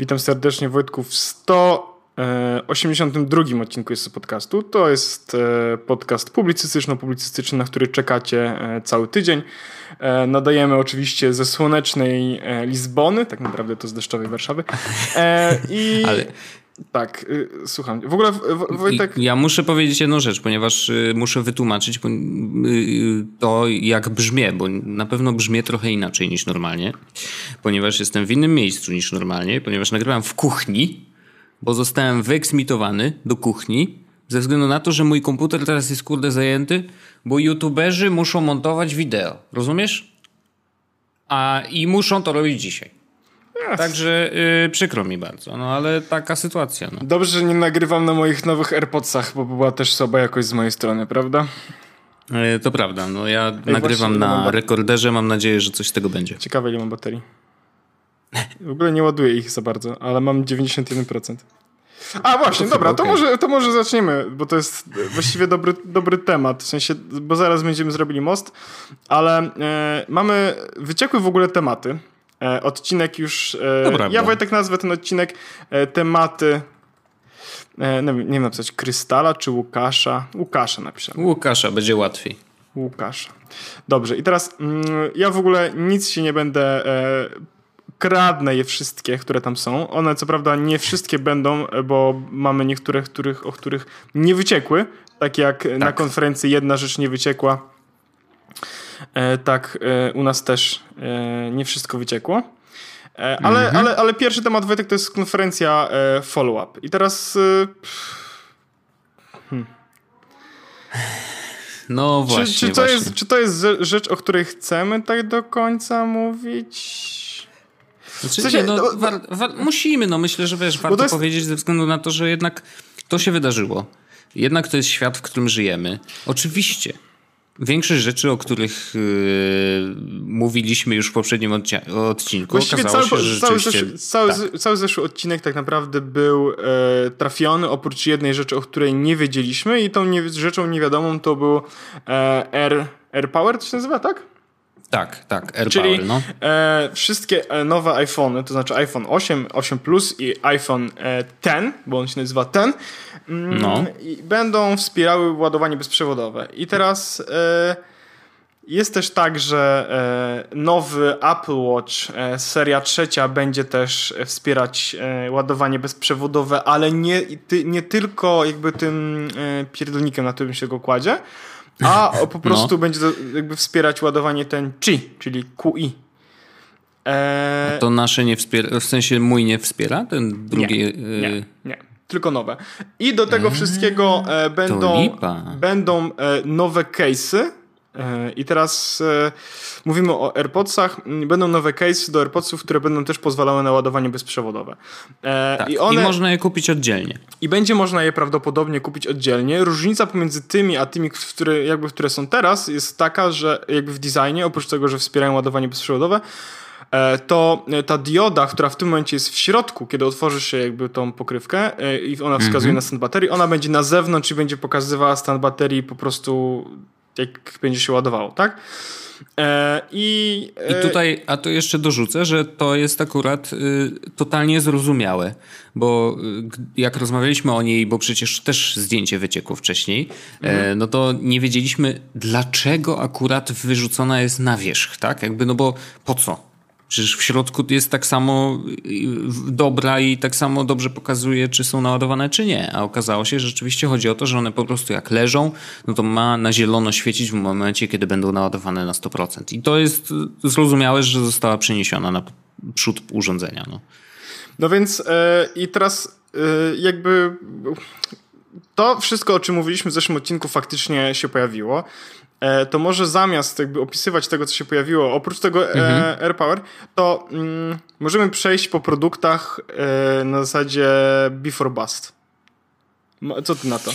Witam serdecznie Wojtku w 182 odcinku jest podcastu. To jest e, podcast publicystyczno-publicystyczny, na który czekacie e, cały tydzień. E, nadajemy oczywiście ze słonecznej Lizbony, tak naprawdę to z deszczowej Warszawy. I... Ale tak, y, słucham. W ogóle Wojtek... Ja muszę powiedzieć jedną rzecz, ponieważ y, muszę wytłumaczyć y, to, jak brzmię, bo na pewno brzmię trochę inaczej niż normalnie, ponieważ jestem w innym miejscu niż normalnie, ponieważ nagrywam w kuchni, bo zostałem wyeksmitowany do kuchni ze względu na to, że mój komputer teraz jest kurde zajęty, bo youtuberzy muszą montować wideo. Rozumiesz? A i muszą to robić dzisiaj. Yes. Także yy, przykro mi bardzo, no ale taka sytuacja. No. Dobrze, że nie nagrywam na moich nowych AirPodsach, bo była też słaba jakość z mojej strony, prawda? Yy, to prawda, no ja Ej, nagrywam na rekorderze, mam nadzieję, że coś z tego będzie. Ciekawe ile mam baterii. W ogóle nie ładuję ich za bardzo, ale mam 91%. A właśnie, to dobra, to, może, to może zaczniemy, bo to jest właściwie dobry, dobry temat, w sensie, bo zaraz będziemy zrobili most, ale e, mamy wyciekły w ogóle tematy, odcinek już. E, ja Wojtek nazwę ten odcinek e, tematy. Nie wiem, napisać Krystala czy Łukasza. Łukasza napiszę. Łukasza, będzie łatwiej. Łukasza. Dobrze, i teraz mm, ja w ogóle nic się nie będę. Kradnę je wszystkie, które tam są. One co prawda nie wszystkie będą, bo mamy niektóre, których, o których nie wyciekły. Tak jak tak. na konferencji jedna rzecz nie wyciekła E, tak e, u nas też e, nie wszystko wyciekło. Ale, mhm. ale, ale pierwszy temat, Wojtek, to jest konferencja follow-up. I teraz... Hmm. No właśnie. Czy, czy, to właśnie. Jest, czy to jest rzecz, o której chcemy tak do końca mówić? Znaczy, w sensie, no, war, war, musimy, no myślę, że wiesz, warto jest... powiedzieć ze względu na to, że jednak to się wydarzyło. Jednak to jest świat, w którym żyjemy. Oczywiście Większość rzeczy, o których yy, mówiliśmy już w poprzednim odcinku, Właściwie okazało cały, się, że cały, zesz, cały, tak. cały zeszły odcinek tak naprawdę był e, trafiony, oprócz jednej rzeczy, o której nie wiedzieliśmy i tą nie, rzeczą niewiadomą to był e, Air, Air Power, to się nazywa, tak? Tak, tak, AirPower, Czyli no. e, wszystkie e, nowe iPhony, to znaczy iPhone 8, 8 Plus i iPhone e, 10, bo on się nazywa 10, mm, no. będą wspierały ładowanie bezprzewodowe. I teraz e, jest też tak, że e, nowy Apple Watch e, seria trzecia będzie też wspierać ładowanie bezprzewodowe, ale nie, nie tylko jakby tym pierdolnikiem, na którym się go kładzie, a po prostu no. będzie jakby wspierać ładowanie ten Qi, czyli QI. Eee... To nasze nie wspiera, w sensie mój nie wspiera? Ten drugi... Nie, nie, nie. tylko nowe. I do tego eee, wszystkiego e, będą, będą e, nowe case'y, E, I teraz e, mówimy o AirPodsach. Będą nowe case do AirPodsów, które będą też pozwalały na ładowanie bezprzewodowe. E, tak, I, one, I można je kupić oddzielnie. I będzie można je prawdopodobnie kupić oddzielnie. Różnica pomiędzy tymi a tymi, które, jakby, które są teraz, jest taka, że jakby w designie, oprócz tego, że wspierają ładowanie bezprzewodowe, to ta dioda, która w tym momencie jest w środku, kiedy otworzysz się jakby tą pokrywkę i ona wskazuje mm -hmm. na stan baterii, ona będzie na zewnątrz i będzie pokazywała stan baterii po prostu jak będzie się ładowało, tak? E, I, e... I tutaj, a to jeszcze dorzucę, że to jest akurat y, totalnie zrozumiałe, bo y, jak rozmawialiśmy o niej, bo przecież też zdjęcie wyciekło wcześniej, e, mhm. no to nie wiedzieliśmy, dlaczego akurat wyrzucona jest na wierzch, tak? Jakby, no bo po co? Przecież w środku jest tak samo dobra i tak samo dobrze pokazuje, czy są naładowane, czy nie. A okazało się, że rzeczywiście chodzi o to, że one po prostu jak leżą, no to ma na zielono świecić w momencie, kiedy będą naładowane na 100%. I to jest zrozumiałe, że została przeniesiona na przód urządzenia. No, no więc yy, i teraz yy, jakby to wszystko, o czym mówiliśmy w zeszłym odcinku, faktycznie się pojawiło. E, to może zamiast jakby opisywać tego, co się pojawiło, oprócz tego e, mhm. AirPower, to mm, możemy przejść po produktach e, na zasadzie before bust. Co ty na to?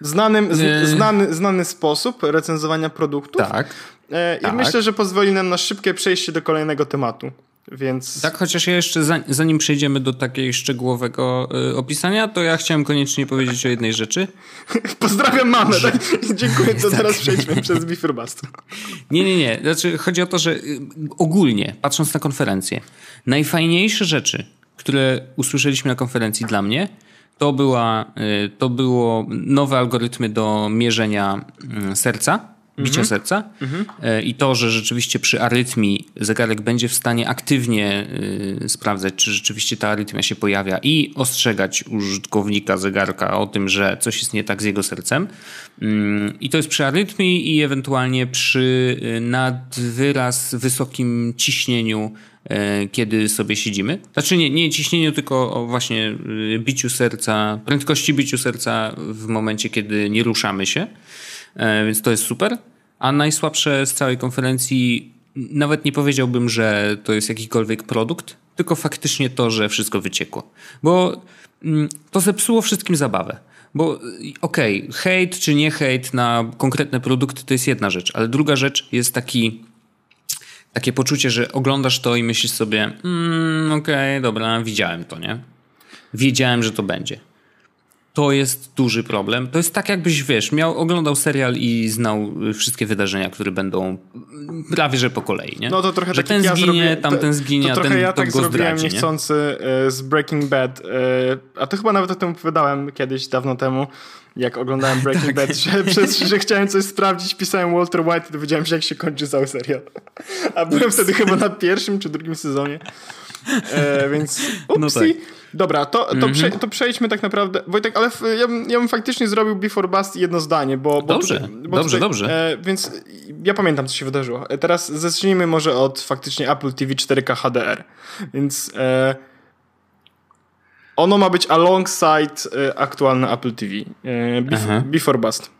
Znanym, z, znany, znany sposób recenzowania produktów. Tak. I tak. myślę, że pozwoli nam na szybkie przejście do kolejnego tematu. Więc... Tak, chociaż ja jeszcze zanim przejdziemy do takiego szczegółowego y, opisania, to ja chciałem koniecznie powiedzieć o jednej rzeczy. Pozdrawiam mamę, że... tak? Dziękuję, to teraz tak. przejdźmy przez Bifurbastu. Nie, nie, nie. Znaczy, chodzi o to, że y, ogólnie, patrząc na konferencję, najfajniejsze rzeczy, które usłyszeliśmy na konferencji dla mnie, to, była, y, to było nowe algorytmy do mierzenia mm, serca bicia mhm. serca mhm. i to, że rzeczywiście przy arytmii zegarek będzie w stanie aktywnie y, sprawdzać, czy rzeczywiście ta arytmia się pojawia i ostrzegać użytkownika zegarka o tym, że coś jest nie tak z jego sercem. Mm, I to jest przy arytmii i ewentualnie przy y, nadwyraz wysokim ciśnieniu kiedy sobie siedzimy. Znaczy nie, nie ciśnieniu, tylko o właśnie biciu serca, prędkości biciu serca w momencie, kiedy nie ruszamy się. E, więc to jest super. A najsłabsze z całej konferencji nawet nie powiedziałbym, że to jest jakikolwiek produkt, tylko faktycznie to, że wszystko wyciekło. Bo mm, to zepsuło wszystkim zabawę. Bo okej, okay, hejt czy nie hejt na konkretne produkty to jest jedna rzecz, ale druga rzecz jest taki takie poczucie, że oglądasz to i myślisz sobie, mm, okej, okay, dobra, widziałem to, nie? Wiedziałem, że to będzie to jest duży problem. To jest tak, jakbyś wiesz, miał, oglądał serial i znał wszystkie wydarzenia, które będą prawie że po kolei. Nie? No to trochę że tak ten ja zginie, zrobię, tamten zginie, to, to a ten ja tak go zrobiłem zdradzi, niechcący nie? z Breaking Bad. A to chyba nawet o tym opowiadałem kiedyś, dawno temu jak oglądałem Breaking tak. Bad, że, przez, że chciałem coś sprawdzić, pisałem Walter White i dowiedziałem się, jak się kończy cały serial. A byłem wtedy chyba na pierwszym czy drugim sezonie. E, więc upsi. No tak. Dobra, to, to, mm -hmm. prze, to przejdźmy tak naprawdę. Wojtek, ale ja, bym, ja bym faktycznie zrobił Before Bust jedno zdanie, bo. bo dobrze, tutaj, bo dobrze, tutaj, dobrze. E, więc ja pamiętam, co się wydarzyło. E, teraz zacznijmy może od faktycznie Apple TV 4K HDR. Więc. E, ono ma być alongside e, aktualne Apple TV. E, before, before Bust.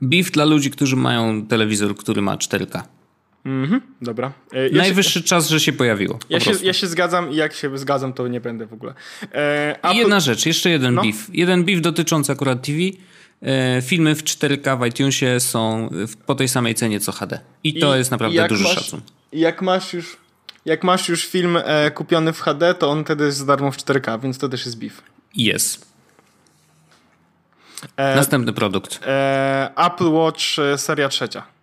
Beef dla ludzi, którzy mają telewizor, który ma 4K. Mhm, dobra. E, ja Najwyższy się, czas, że się pojawiło. Ja się, ja się, zgadzam i jak się zgadzam, to nie będę w ogóle. E, I jedna rzecz, jeszcze jeden no. beef. Jeden beef dotyczący akurat TV. E, filmy w 4K w iTunesie są po tej samej cenie co HD. I to I, jest naprawdę duży masz, szacun. Jak masz już, jak masz już film e, kupiony w HD, to on wtedy jest za darmo w 4K, więc to też jest beef. Jest. E, Następny produkt. E, Apple Watch seria trzecia.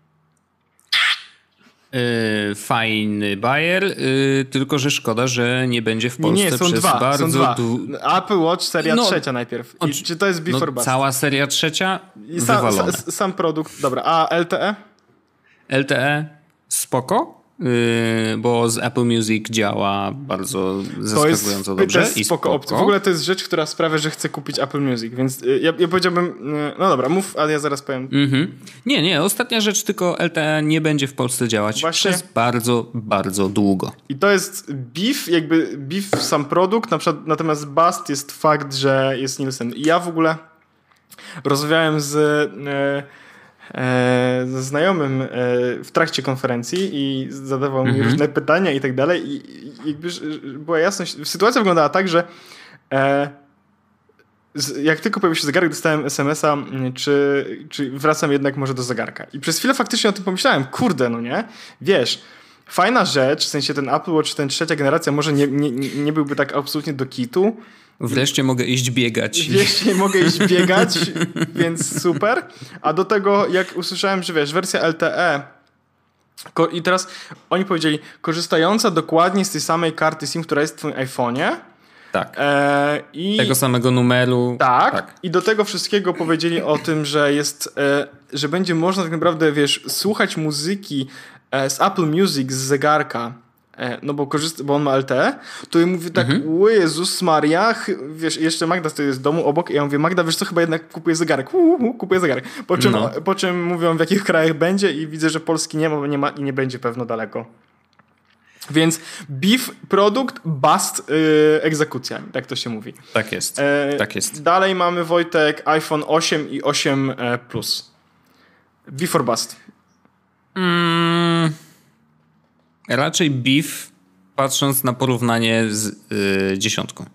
Yy, fajny Bayer, yy, tylko że szkoda, że nie będzie w Polsce nie, nie, są przez dwa, bardzo są dwa. Apple Watch seria no, trzecia najpierw. I, czy to jest Before no, Bust? Cała seria trzecia? Sam, sam, sam produkt, dobra. A LTE? LTE spoko. Yy, bo z Apple Music działa bardzo zaskakująco to dobrze. To jest spoko, spoko. W ogóle to jest rzecz, która sprawia, że chcę kupić Apple Music, więc y, ja, ja powiedziałbym, y, no dobra, mów, ale ja zaraz powiem. Mm-hmm. Nie, nie, ostatnia rzecz, tylko LTE nie będzie w Polsce działać Właśnie. przez bardzo, bardzo długo. I to jest beef, jakby beef sam produkt, na przykład, natomiast bust jest fakt, że jest Nielsen. I ja w ogóle rozmawiałem z... Yy, ze znajomym e, w trakcie konferencji i zadawał mi mhm. różne pytania i tak dalej i jakby była jasność, sytuacja wyglądała tak, że e, jak tylko pojawił się zegarek, dostałem SMS-a, czy, czy wracam jednak może do zegarka. I przez chwilę faktycznie o tym pomyślałem, kurde, no nie? Wiesz, fajna rzecz, w sensie ten Apple Watch, ten trzecia generacja może nie, nie, nie byłby tak absolutnie do kitu, Wreszcie mogę iść biegać. Wreszcie mogę iść biegać, więc super. A do tego, jak usłyszałem, że wiesz, wersja LTE i teraz oni powiedzieli, korzystająca dokładnie z tej samej karty SIM, która jest w twoim iPhone'ie. Tak. E, i, tego samego numeru. Tak, tak, I do tego wszystkiego powiedzieli o tym, że jest, e, że będzie można tak naprawdę, wiesz, słuchać muzyki e, z Apple Music z zegarka no bo korzysta, bo on ma LTE, to ja mówię tak, mhm. Jezus Maria, wiesz, jeszcze Magda stoi z domu obok i ja mówię, Magda, wiesz co, chyba jednak kupuję zegarek, Uhu, kupuję zegarek. Po czym, no. po czym mówią, w jakich krajach będzie i widzę, że Polski nie ma, nie ma i nie będzie pewno daleko. Więc beef produkt, bust yy, egzekucja, tak to się mówi. Tak jest, e, tak jest. Dalej mamy Wojtek iPhone 8 i 8 e, Plus. Before bust. Mm. Raczej beef, patrząc na porównanie z yy, dziesiątką.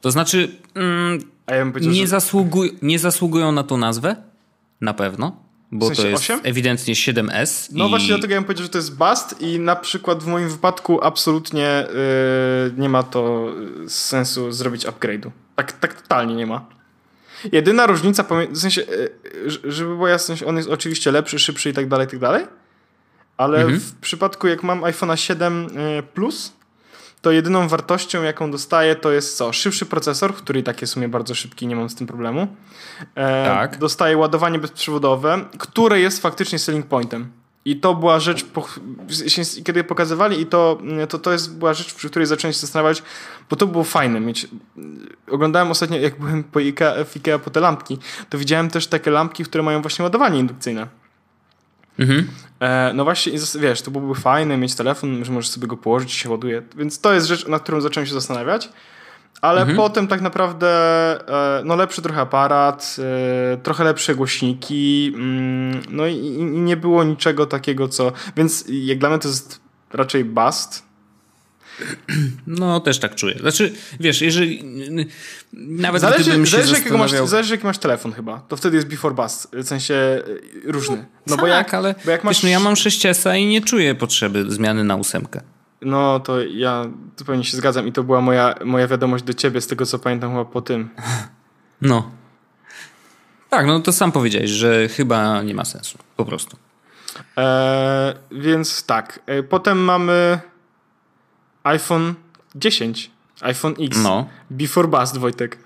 To znaczy, mm, ja nie, że... nie zasługują na tą nazwę, na pewno, bo w sensie to jest 8? ewidentnie 7S. No i... właśnie dlatego ja bym powiedział, że to jest bust i na przykład w moim wypadku absolutnie yy, nie ma to sensu zrobić upgrade'u. Tak, tak totalnie nie ma. Jedyna różnica, w sensie, yy, żeby była jasność, on jest oczywiście lepszy, szybszy i tak dalej, i tak dalej, ale mhm. w przypadku jak mam iPhone'a 7 y, Plus, to jedyną wartością, jaką dostaję, to jest co? Szybszy procesor, który i tak jest w sumie bardzo szybki, nie mam z tym problemu. E, tak. Dostaję ładowanie bezprzewodowe, które jest faktycznie selling pointem. I to była rzecz, kiedy pokazywali, i to, to, to jest była rzecz, przy której zacząłem się zastanawiać, bo to było fajne mieć. Oglądałem ostatnio, jak byłem po Ikea, w Ikea po te lampki, to widziałem też takie lampki, które mają właśnie ładowanie indukcyjne. Mhm. E, no właśnie, wiesz, to byłoby fajne mieć telefon, że możesz sobie go położyć i się ładuje. Więc to jest rzecz, nad którą zacząłem się zastanawiać. Ale mhm. potem tak naprawdę e, no lepszy trochę aparat, e, trochę lepsze głośniki, mm, no i, i, nie było niczego takiego, co... Więc jak dla mnie to jest raczej bust. No, też tak czuję. Znaczy, wiesz, jeżeli... Nawet zależy, gdybym się zależy, jakiego masz, zależy, jaki masz telefon chyba. To wtedy jest before bust, w sensie e, różny. No, no bo tak, jak, ale bo jak masz... wiesz, no ja mam 6S i nie czuję potrzeby zmiany na ósemkę. No to ja zupełnie się zgadzam i to była moja, moja wiadomość do ciebie, z tego co pamiętam chyba po tym. No. Tak, no to sam powiedziałeś, że chyba nie ma sensu. Po prostu. Eee, więc tak. E, potem mamy iPhone 10. iPhone X. No. Before Bust, Wojtek.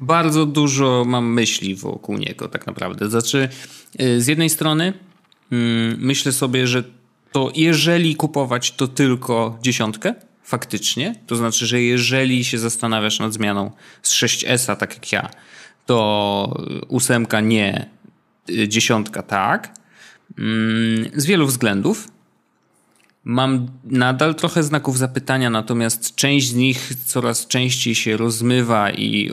Bardzo dużo mam myśli wokół niego, tak naprawdę. Znaczy, e, z jednej strony mm, myślę sobie, że to jeżeli kupować to tylko dziesiątkę, faktycznie, to znaczy, że jeżeli się zastanawiasz nad zmianą z 6S, tak jak ja, to ósemka nie, y, dziesiątka tak, mm, z wielu względów. Mam nadal trochę znaków zapytania, natomiast część z nich coraz częściej się rozmywa i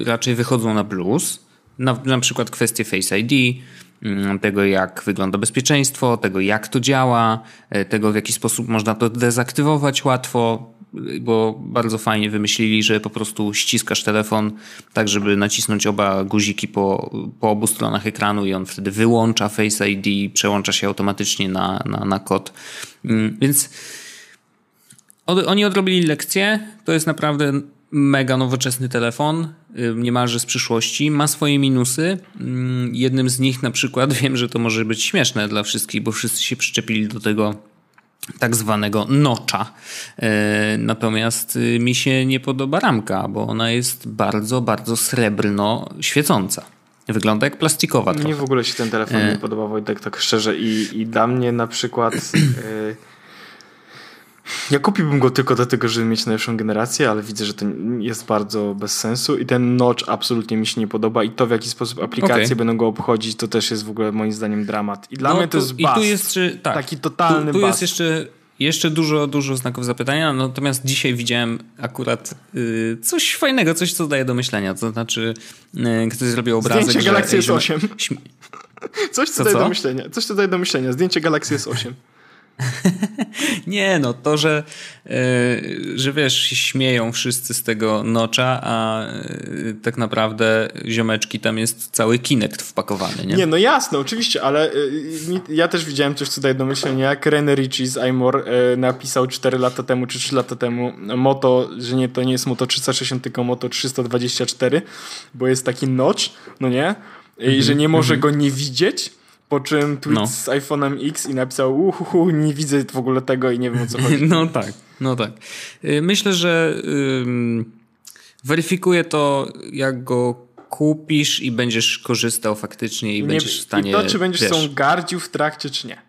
y, raczej wychodzą na plus. Na, na przykład kwestie Face ID, Mm, tego jak wygląda bezpieczeństwo, tego jak to działa, e, tego w jaki sposób można to dezaktywować łatwo, bo bardzo fajnie wymyślili, że po prostu ściskasz telefon tak, żeby nacisnąć oba guziki po, po obu stronach ekranu i on wtedy wyłącza Face ID, przełącza się automatycznie na, na, na kod. Mm, więc oni odrobili lekcję. To jest naprawdę mega nowoczesny telefon, niemalże z przyszłości. Ma swoje minusy. Mm, jednym z nich na przykład wiem, że to może być śmieszne dla wszystkich, bo wszyscy się przyczepili do tego tak zwanego nocza. Y, natomiast y, mi się nie podoba ramka, bo ona jest bardzo, bardzo srebrno świecąca. Wygląda jak plastikowa. Mnie w ogóle się ten telefon nie podoba, Wojtek, tak szczerze. I, i dla mnie na przykład... Ja kupiłbym go tylko dlatego, żeby mieć najlepszą generację, ale widzę, że to jest bardzo bez sensu i ten notch absolutnie mi się nie podoba i to w jaki sposób aplikacje okay. będą go obchodzić, to też jest w ogóle moim zdaniem dramat. I dla no, mnie to jest bust. I tu jest, tak, taki totalny Tu, tu jest jeszcze jeszcze dużo, dużo znaków zapytania, natomiast dzisiaj widziałem akurat y, coś fajnego, coś co daje do myślenia. To znaczy, y, ktoś zrobił obrazek, Zdjęcie Galaxy S8. Coś, co, co daje co? do myślenia. Coś, co daje do myślenia. Zdjęcie Galaxy S8. nie, no to, że, yy, że wiesz, śmieją wszyscy z tego nocza, a yy, tak naprawdę ziomeczki tam jest cały Kinect wpakowany, nie? Nie, no jasne, oczywiście, ale yy, ja też widziałem coś, co daje do myślenia, jak René Ritchie z iMore napisał 4 lata temu, czy 3 lata temu moto, że nie, to nie jest moto 360, tylko moto 324, bo jest taki notch, no nie? I -hmm, że nie może -hmm. go nie widzieć, po czym tweet no. z iPhone'em X i napisał uhuhu, nie widzę w ogóle tego i nie wiem o co chodzi. No tak, no tak. Y, myślę, że weryfikuje to, jak go kupisz i będziesz korzystał faktycznie i nie, będziesz w stanie... I to, czy będziesz wiesz, gardził w trakcie, czy nie.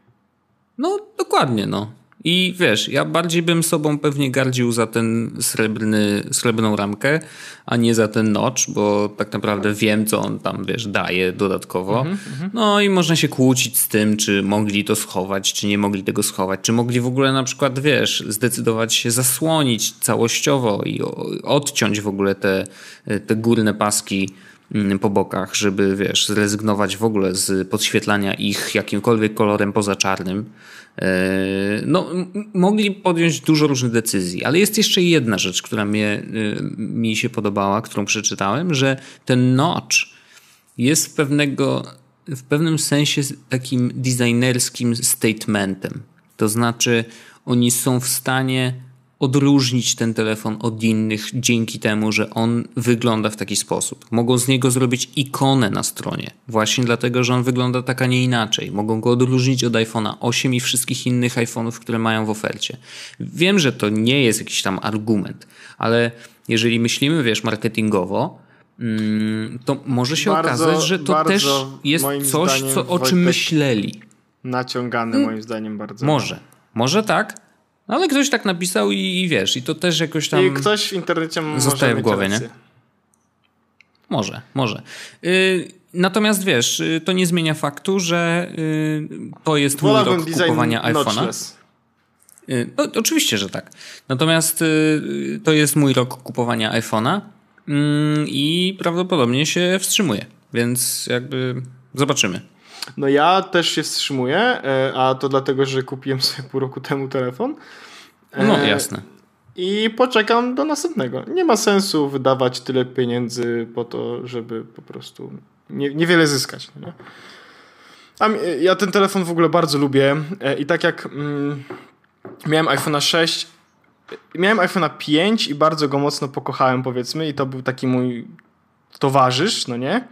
No, dokładnie, no. I wiesz, ja bardziej bym sobą pewnie gardził za ten srebrny, srebrną ramkę, a nie za ten notch, bo tak naprawdę wiem, co on tam, wiesz, daje dodatkowo. Mm -hmm. No i można się kłócić z tym, czy mogli to schować, czy nie mogli tego schować, czy mogli w ogóle na przykład, wiesz, zdecydować się zasłonić całościowo i odciąć w ogóle te, te górne paski po bokach, żeby, wiesz, zrezygnować w ogóle z podświetlania ich jakimkolwiek kolorem poza czarnym. E, no, mogli podjąć dużo różnych decyzji, ale jest jeszcze jedna rzecz, która mnie, y, mi się podobała, którą przeczytałem, że ten notch jest pewnego, w pewnym sensie takim designerskim statementem. To znaczy, oni są w stanie odróżnić ten telefon od innych dzięki temu, że on wygląda w taki sposób. Mogą z niego zrobić ikonę na stronie, właśnie dlatego, że on wygląda tak, a nie inaczej. Mogą go odróżnić od iPhone'a 8 i wszystkich innych iPhone'ów, które mają w ofercie. Wiem, że to nie jest jakiś tam argument, ale jeżeli myślimy, wiesz, marketingowo, mm, to może się bardzo, okazać, że to też jest coś, co, o czym myśleli. Naciągane moim zdaniem bardzo. Może. Może tak, ale ktoś tak napisał i, i, wiesz, i to też jakoś tam. I ktoś w internecie zostaje w głowie, nie? Może, może. Yy, natomiast wiesz, yy, to nie zmienia faktu, że yy, to jest mój rok kupowania iPhone'a. No, oczywiście, że tak. Natomiast to jest mój rok kupowania iPhone'a i prawdopodobnie się wstrzymuje, więc jakby zobaczymy. No ja też się wstrzymuję, e, a to dlatego, że kupiłem sobie pół roku temu telefon. No e, jasne. I poczekam do następnego. Nie ma sensu wydawać tyle pieniędzy po to, żeby po prostu nie, niewiele zyskać. Nie? A ja ten telefon w ogóle bardzo lubię e, i tak jak mm, miałem iPhone'a 6, miałem iPhone'a 5 i bardzo go mocno pokochałem powiedzmy i to był taki mój towarzysz, no nie?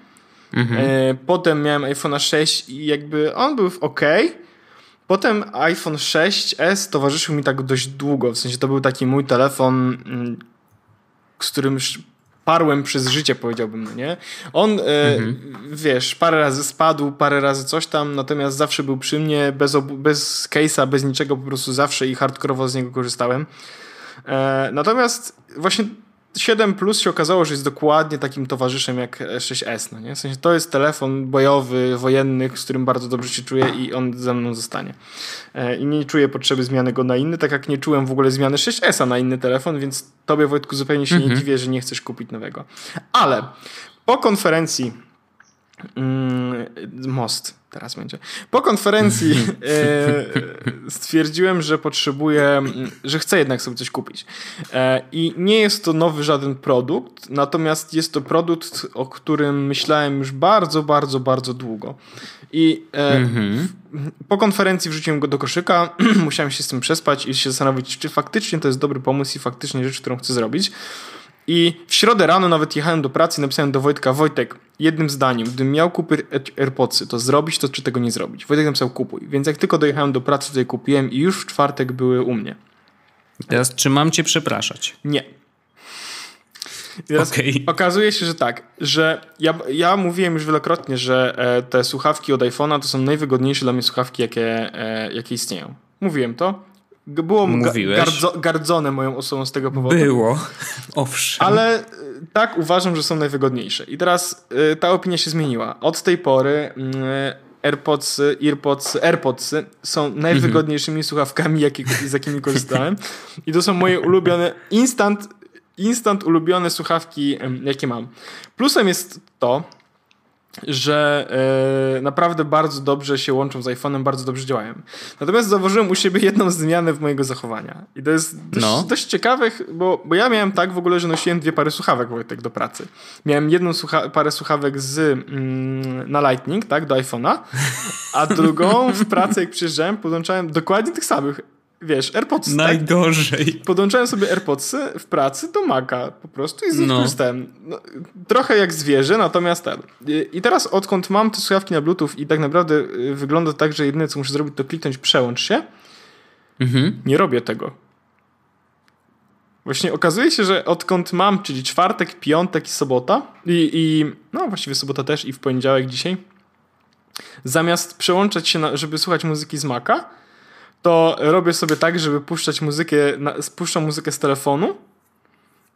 Mhm. E, potem miałem iPhone 6 i jakby on był ok. Potem iPhone 6s towarzyszył mi tak dość długo. W sensie to był taki mój telefon, mm, z którym parłem przez życie, powiedziałbym, no nie? On, e, mhm. wiesz, parę razy spadł, parę razy coś tam, natomiast zawsze był przy mnie, bez, bez case'a, bez niczego, po prostu zawsze i hardkorowo z niego korzystałem. E, natomiast właśnie 7 Plus się okazało, że jest dokładnie takim towarzyszem jak 6S. No nie? W sensie to jest telefon bojowy, wojenny, z którym bardzo dobrze się czuję i on ze mną zostanie. E, I nie czuję potrzeby zmiany go na inny, tak jak nie czułem w ogóle zmiany 6S na inny telefon, więc tobie Wojtku zupełnie się mhm. nie dziwię, że nie chcesz kupić nowego. Ale po konferencji mm, Most teraz będzie. Po konferencji e, stwierdziłem, że potrzebuję, że chcę jednak sobie coś kupić. E, I nie jest to nowy żaden produkt, natomiast jest to produkt, o którym myślałem już bardzo, bardzo, bardzo długo. I e, mm-hmm. po konferencji wrzuciłem go do koszyka, musiałem się z tym przespać i się zastanowić, czy faktycznie to jest dobry pomysł i faktycznie rzecz, którą chcę zrobić. I w środę rano nawet jechałem do pracy i napisałem do Wojtka, Wojtek, jednym zdaniem, gdybym miał kupić AirPodsy, to zrobić to, czy tego nie zrobić. Wojtek napisał kupuj. Więc jak tylko dojechałem do pracy, to je kupiłem i już w czwartek były u mnie. Teraz, czy mam cię przepraszać? Nie. Teraz okay. okazuje się, że tak, że ja, ja mówiłem już wielokrotnie, że e, te słuchawki od iPhone'a to są najwygodniejsze dla mnie słuchawki, jakie, e, jakie istnieją. Mówiłem to. Było gardzo, gardzone moją osobą z tego powodu. Było, owszem. Ale y, tak uważam, że są najwygodniejsze. I teraz y, ta opinia się zmieniła. Od tej pory y, AirPods, AirPods, AirPods są najwygodniejszymi mhm. słuchawkami, jakie, z jakimi korzystałem. I to są moje ulubione, instant, instant ulubione słuchawki, jakie mam. Plusem jest to, że e, naprawdę bardzo dobrze się łączą z iPhone'em, bardzo dobrze działają. Natomiast zauważyłem u siebie jedną zmianę w mojego zachowania. I to jest dość, no. dość ciekawe, bo, bo ja miałem tak w ogóle, że nosiłem dwie pary słuchawek Wojtek do pracy. Miałem jedną słucha parę słuchawek z mm, na Lightning, tak, do iPhone'a, a drugą w pracy jak przyjeżdżałem podłączałem dokładnie tych samych wiesz, AirPods. Tak? Najgorzej. Tak? Podłączałem sobie AirPodsy w pracy do Maca po prostu i z nich no. korzystałem. No, trochę jak zwierzę, natomiast ten. I teraz odkąd mam te słuchawki na Bluetooth i tak naprawdę y, wygląda tak, że jedyne co muszę zrobić to kliknąć przełącz się, mhm. nie robię tego. Właśnie okazuje się, że odkąd mam, czyli czwartek, piątek i sobota i, i no właściwie sobota też i w poniedziałek dzisiaj, zamiast przełączać się, na, żeby słuchać muzyki z Maca, to robię sobie tak, żeby puszczać muzykę, puszczam muzykę z telefonu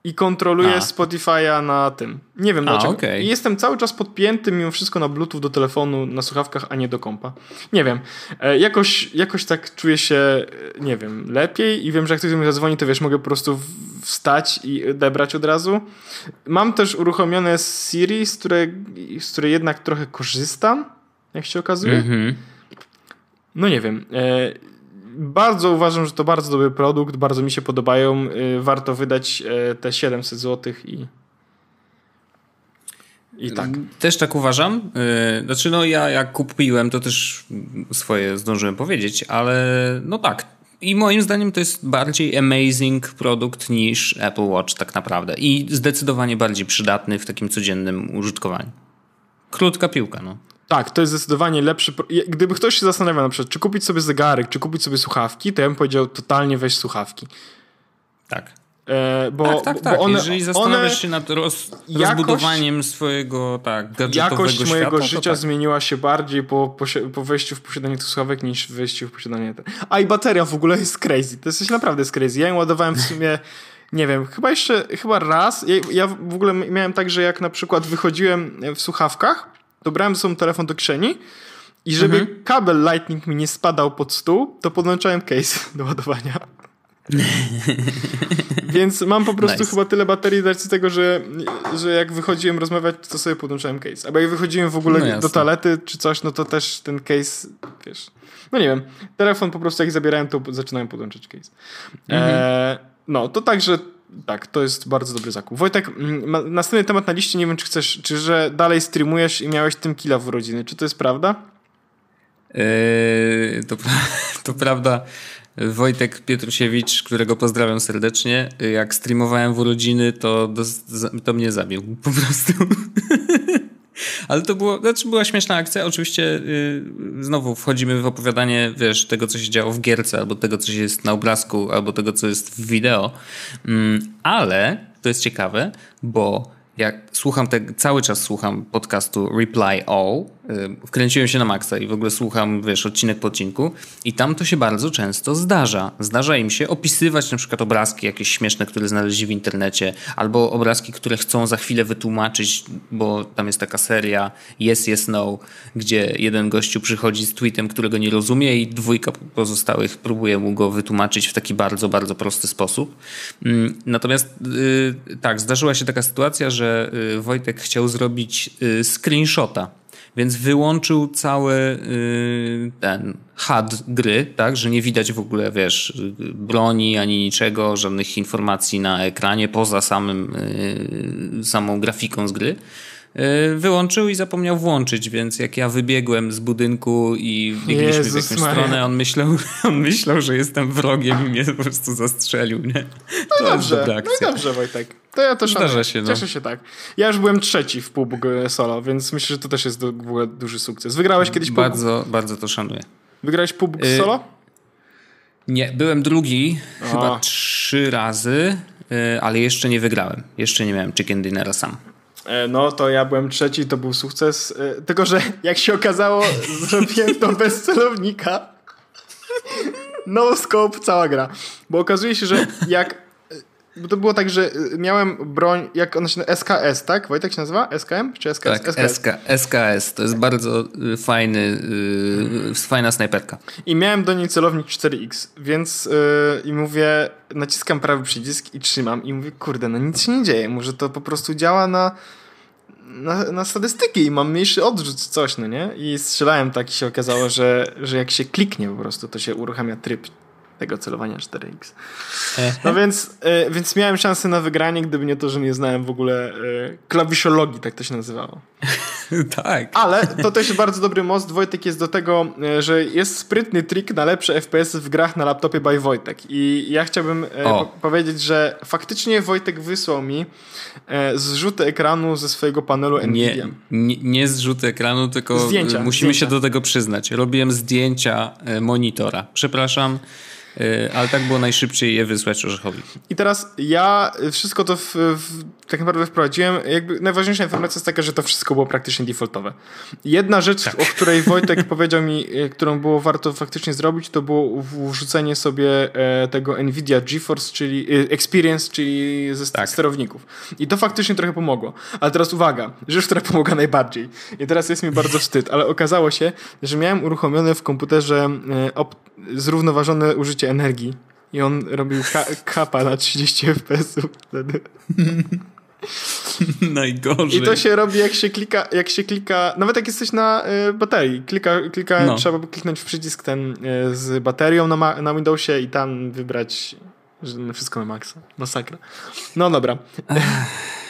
i kontroluję Spotify'a na tym. Nie wiem dlaczego. Okay. I jestem cały czas podpięty mimo wszystko na Bluetooth do telefonu, na słuchawkach, a nie do kompa. Nie wiem. E, jakoś, jakoś tak czuję się, e, nie wiem, lepiej i wiem, że jak ktoś do mnie zadzwoni, to wiesz, mogę po prostu wstać i odebrać od razu. Mam też uruchomione Siri, z której, z której jednak trochę korzystam, jak się okazuje. Mm -hmm. No nie wiem. E, bardzo uważam, że to bardzo dobry produkt, bardzo mi się podobają. Y, warto wydać e, te 700 zł i. I tak. Też tak uważam. Y, znaczy, no ja jak kupiłem, to też swoje zdążyłem powiedzieć, ale no tak, I moim zdaniem to jest bardziej amazing produkt niż Apple Watch tak naprawdę. I zdecydowanie bardziej przydatny w takim codziennym użytkowaniu. Krótka piłka, no. Tak, to jest zdecydowanie lepszy. Gdyby ktoś się zastanawiał na przykład, czy kupić sobie zegarek, czy kupić sobie słuchawki, to ja bym powiedział totalnie weź słuchawki. Tak. E, bo, tak, tak, tak. Bo one, Jeżeli zastanawiasz one, się nad roz, jakość, rozbudowaniem swojego tak, Jakość mojego świata, życia tak. zmieniła się bardziej po, po, wejściu w posiadanie tych słuchawek niż wejściu w posiadanie... Ten. A i bateria w ogóle jest crazy. To jest coś naprawdę jest crazy. Ja ją ładowałem w sumie... Nie wiem, chyba jeszcze, chyba raz. Ja, ja w ogóle miałem tak, że jak na przykład wychodziłem w słuchawkach, to brałem ze telefon do kieszeni i żeby mhm. kabel Lightning mi nie spadał pod stół, to podłączałem case do ładowania. Więc mam po prostu nice. chyba tyle baterii z tego, że, że jak wychodziłem rozmawiać, to sobie podłączałem case. Albo jak wychodziłem w ogóle no do toalety czy coś, no to też ten case, wiesz... No nie wiem, telefon po prostu jak zabierałem, to zaczynałem podłączać case. Mhm. E, no, to także tak, to jest bardzo dobry zakup. Wojtek, mm, następny temat na liście, nie wiem czy chcesz, czy że dalej streamujesz i miałeś tym killa w urodziny, czy to jest prawda? Yy, to, to prawda. Wojtek Pietrusiewicz, którego pozdrawiam serdecznie, jak streamowałem w urodziny, to, do, to mnie zabił po prostu. Ale to było, znaczy była śmieszna akcja. Oczywiście yy, znowu wchodzimy w opowiadanie, wiesz, tego, co się działo w gierce, albo tego, co jest na obrazku, albo tego, co jest w wideo. Yy, ale to jest ciekawe, bo jak słucham te, cały czas słucham podcastu Reply All, wkręciłem się na maksa i w ogóle słucham, wiesz, odcinek po odcinku i tam to się bardzo często zdarza. Zdarza im się opisywać na przykład obrazki jakieś śmieszne, które znaleźli w internecie, albo obrazki, które chcą za chwilę wytłumaczyć, bo tam jest taka seria Yes, Yes, No, gdzie jeden gościu przychodzi z tweetem, którego nie rozumie i dwójka pozostałych próbuje mu go wytłumaczyć w taki bardzo, bardzo prosty sposób. Mm, natomiast yy, tak, zdarzyła się taka sytuacja, że y, Wojtek chciał zrobić y, screenshota, więc wyłączył cały y, ten HUD gry, tak, że nie widać w ogóle, wiesz, broni ani niczego, żadnych informacji na ekranie poza samym, samą grafiką z gry. Y, wyłączył i zapomniał włączyć, więc jak ja wybiegłem z budynku i biegliśmy Jezus w jakąś Maria. stronę, on myślał, on myślał, że jestem wrogiem i mnie po prostu zastrzelił, nie? No to dobrze, no i dobrze Wojtek. To ja też Zdarza się, no. cieszę się tak. Ja już byłem trzeci w PUBG solo, więc myślę, że to też jest w ogóle duży sukces. Wygrałeś kiedyś PUBG? Bardzo, bardzo to szanuję. Wygrałeś PUBG y solo? Nie, byłem drugi o. chyba trzy razy, y ale jeszcze nie wygrałem. Jeszcze nie miałem chicken dinera sam. E, no to ja byłem trzeci, to był sukces. E, tylko, że jak się okazało, zrobiłem to bez celownika. No scope, cała gra. Bo okazuje się, że jak bo to było tak, że y, miałem broń, jak ona się nazywa, SKS, tak? Wojtek się nazywa? SKM czy SKS? Tak, SKS. SK, SKS. To jest bardzo y, fajny, yy, fajna snajperka. I miałem do niej celownik 4X, więc yy, i mówię, naciskam prawy przycisk i trzymam i mówię, kurde, no nic się nie dzieje, może to po prostu działa na na, na statystyki i mam mniejszy odrzut coś, no nie? I strzelałem tak i się okazało, że, że jak się kliknie po prostu, to się uruchamia tryb tego celowania 4X. No więc, e, więc miałem szansę na wygranie, gdyby nie to, że nie znałem w ogóle e, klawiszologii, tak to się nazywało. tak. Ale to też bardzo dobry most. Wojtek jest do tego, e, że jest sprytny trik na lepsze FPS w grach na laptopie by Wojtek. I ja chciałbym po powiedzieć, że faktycznie Wojtek wysłał mi zrzuty ekranu ze swojego panelu NVIDIA. Nie, nie zrzuty ekranu, tylko zdjęcia, musimy zdjęcia. się do tego przyznać. Robiłem zdjęcia monitora. Przepraszam. Y, ale tak było najszybciej je wysłać Orzechowi. I teraz ja wszystko to w, w, tak naprawdę wprowadziłem. Jakby najważniejsza informacja jest taka, że to wszystko było praktycznie defaultowe. Jedna rzecz, tak. o której Wojtek powiedział mi, y, którą było warto faktycznie zrobić, to było wrzucenie sobie e, tego Nvidia GeForce, czyli y, Experience, czyli ze tak. sterowników. I to faktycznie trochę pomogło. Ale teraz uwaga, rzecz, która pomogła najbardziej. I teraz jest mi bardzo wstyd, ale okazało się, że miałem uruchomione w komputerze e, zrównoważone użycie energii. I on robił ka kapa na 30 fps wtedy. Najgorzej. I to się robi jak się klika, jak się klika, nawet jak jesteś na y, baterii. Klika, klika no. trzeba kliknąć w przycisk ten y, z baterią na, na Windowsie i tam wybrać że wszystko na maksa. Masakra. No dobra.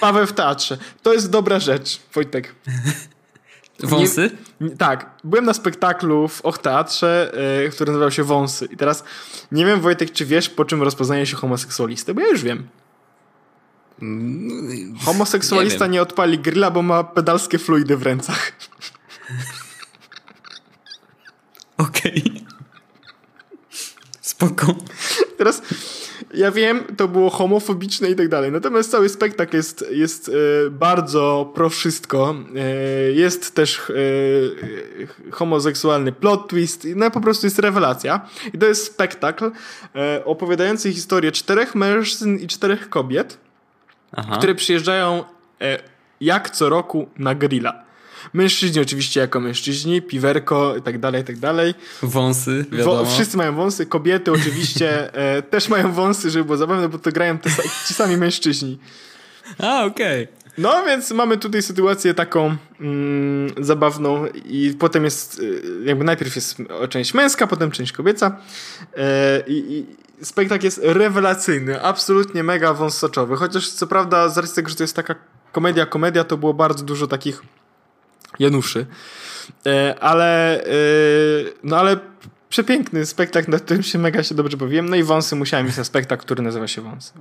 Paweł w teatrze. To jest dobra rzecz, Wojtek. Wąsy? Nie, tak. Byłem na spektaklu w Och Teatrze, yy, który nazywał się Wąsy. I teraz nie wiem, Wojtek, czy wiesz, po czym rozpoznaje się homoseksualistę? Bo ja już wiem. Homoseksualista nie, nie odpali grilla, bo ma pedalskie fluidy w rękach. Okej. Okay. Spoko. Teraz ja wiem, to było homofobiczne i tak dalej. Natomiast cały spektakl jest, jest e, bardzo pro wszystko. E, jest też e, homoseksualny plot twist. No po prostu jest rewelacja. I to jest spektakl opowiadający historię czterech mężczyzn i czterech kobiet, Aha. które przyjeżdżają jak co roku na grilla. Mężczyźni oczywiście jako mężczyźni, piwerko i tak dalej, i tak dalej. Wąsy, wiadomo. Wo wszyscy mają wąsy, kobiety oczywiście e, też mają wąsy, żeby było zabawne, bo to grają te, ci sami mężczyźni. A, okej. Okay. No więc mamy tutaj sytuację taką mm, zabawną i potem jest, e, jakby najpierw jest część męska, potem część kobieca e, i, spektakl jest rewelacyjny, absolutnie mega wąsaczowy, chociaż co prawda z racji tego, że to jest taka komedia, komedia, to było bardzo dużo takich Januszy. E, ale, e, no ale przepiękny spektakl, na którym się mega się dobrze bawiłem. No i wąsy musiałem mieć na spektakl, który nazywa się Wąsy.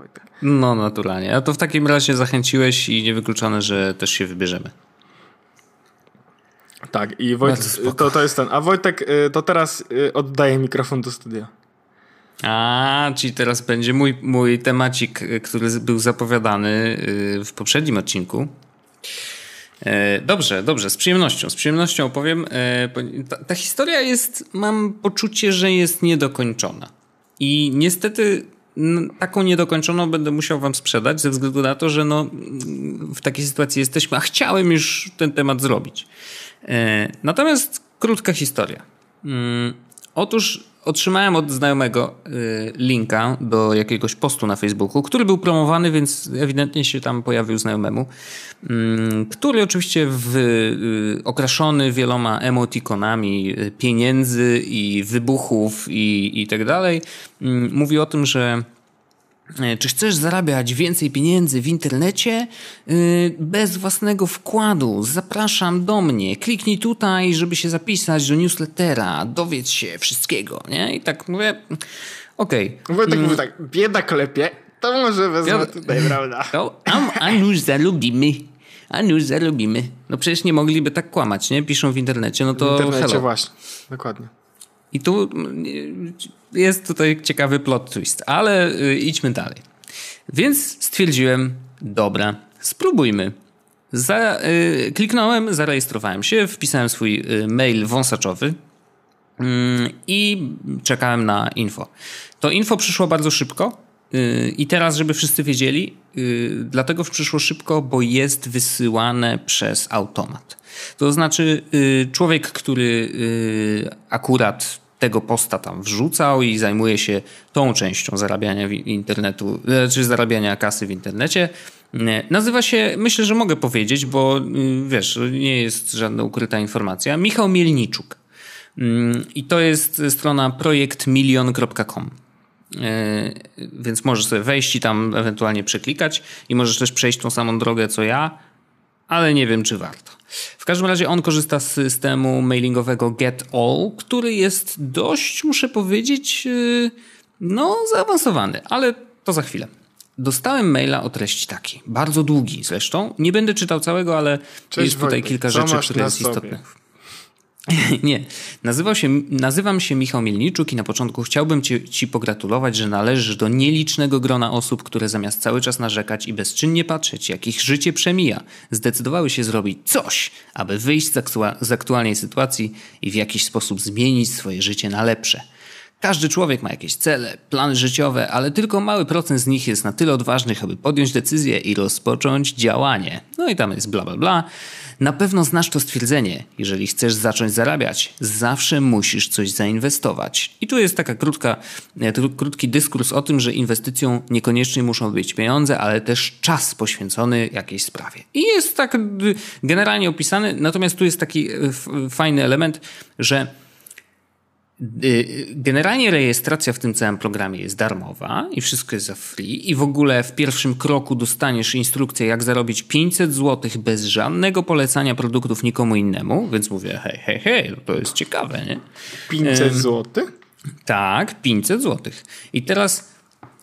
No naturalnie. A to w takim razie zachęciłeś i niewykluczone, że też się wybierzemy. Tak, i Wojtek, to, to jest ten. A Wojtek, e, to teraz oddaję mikrofon do studia. A, czyli teraz będzie mój, mój temacik, który był zapowiadany w poprzednim odcinku. E, dobrze, dobrze, z przyjemnością, z przyjemnością opowiem. E, ta, ta, historia jest, mam poczucie, że jest niedokończona. I niestety taką niedokończoną będę musiał wam sprzedać ze względu na to, że no, w takiej sytuacji jesteśmy, a chciałem już ten temat zrobić. E, natomiast krótka historia. Mm, otóż otrzymałem od znajomego y, linka do jakiegoś postu na Facebooku, który był promowany, więc ewidentnie się tam pojawił znajomemu, mm, który oczywiście w, y, okraszony wieloma emotikonami y, pieniędzy i wybuchów i, i tak dalej, mm, mówi o tym, że czy chcesz zarabiać więcej pieniędzy w internecie e, bez własnego wkładu? Zapraszam do mnie. Kliknij tutaj, żeby się zapisać do newslettera. Dowiedz się wszystkiego, nie? I tak mówię, okej. Okay. Mówię tak, mówię tak, bieda klepie, to może wezmę tutaj, prawda? To, a, a już zarobimy. A już zarobimy. No przecież nie mogliby tak kłamać, nie? Piszą w internecie, no to W internecie hello. właśnie, dokładnie. I tu jest tutaj ciekawy plot twist, ale y, idźmy dalej. Więc stwierdziłem, dobra, spróbujmy. Za, y, kliknąłem, zarejestrowałem się, wpisałem swój y, mail wąsaczowy mm, i czekałem na info. To info przyszło bardzo szybko. I teraz, żeby wszyscy wiedzieli, dlatego przyszło szybko, bo jest wysyłane przez automat. To znaczy, człowiek, który akurat tego posta tam wrzucał i zajmuje się tą częścią zarabiania internetu, czy zarabiania kasy w internecie. Nazywa się, myślę, że mogę powiedzieć, bo y, wiesz, nie jest żadna ukryta informacja, Michał Mielniczuk. Mm, I to jest strona projektmilion.com. E, więc możesz sobie wejść i tam ewentualnie przeklikać i możesz też przejść tą samą drogę co ja, ale nie wiem, czy warto. W każdym razie on korzysta z systemu mailingowego GetAll, który jest dość, muszę powiedzieć, y, no zaawansowany, ale to za chwilę. Dostałem maila o treści takiej, bardzo długi zresztą. Nie będę czytał całego, ale Cześć jest tutaj Wojtek, kilka rzeczy, które jest istotnych. Nie. Nazywał się, nazywam się Michał Mielniczuk i na początku chciałbym ci, ci pogratulować, że należysz do nielicznego grona osób, które zamiast cały czas narzekać i bezczynnie patrzeć, jak ich życie przemija, zdecydowały się zrobić coś, aby wyjść z, aktua z aktualnej sytuacji i w jakiś sposób zmienić swoje życie na lepsze. Każdy człowiek ma jakieś cele, plany życiowe, ale tylko mały procent z nich jest na tyle odważnych, aby podjąć decyzję i rozpocząć działanie. No i tam jest bla bla bla. Na pewno znasz to stwierdzenie. Jeżeli chcesz zacząć zarabiać, zawsze musisz coś zainwestować. I tu jest taka krótka, e, krótki dyskurs o tym, że inwestycją niekoniecznie muszą być pieniądze, ale też czas poświęcony jakiejś sprawie. I jest tak generalnie opisany, natomiast tu jest taki e, fajny element, że Y, generalnie rejestracja w tym całym programie jest darmowa i wszystko jest za free i w ogóle w pierwszym kroku dostaniesz instrukcję jak zarobić 500 zł bez żadnego polecania produktów nikomu innemu, więc mówię hej, hej, hej, no to jest ciekawe, nie? 500 zł? Tak, 500 zł. I teraz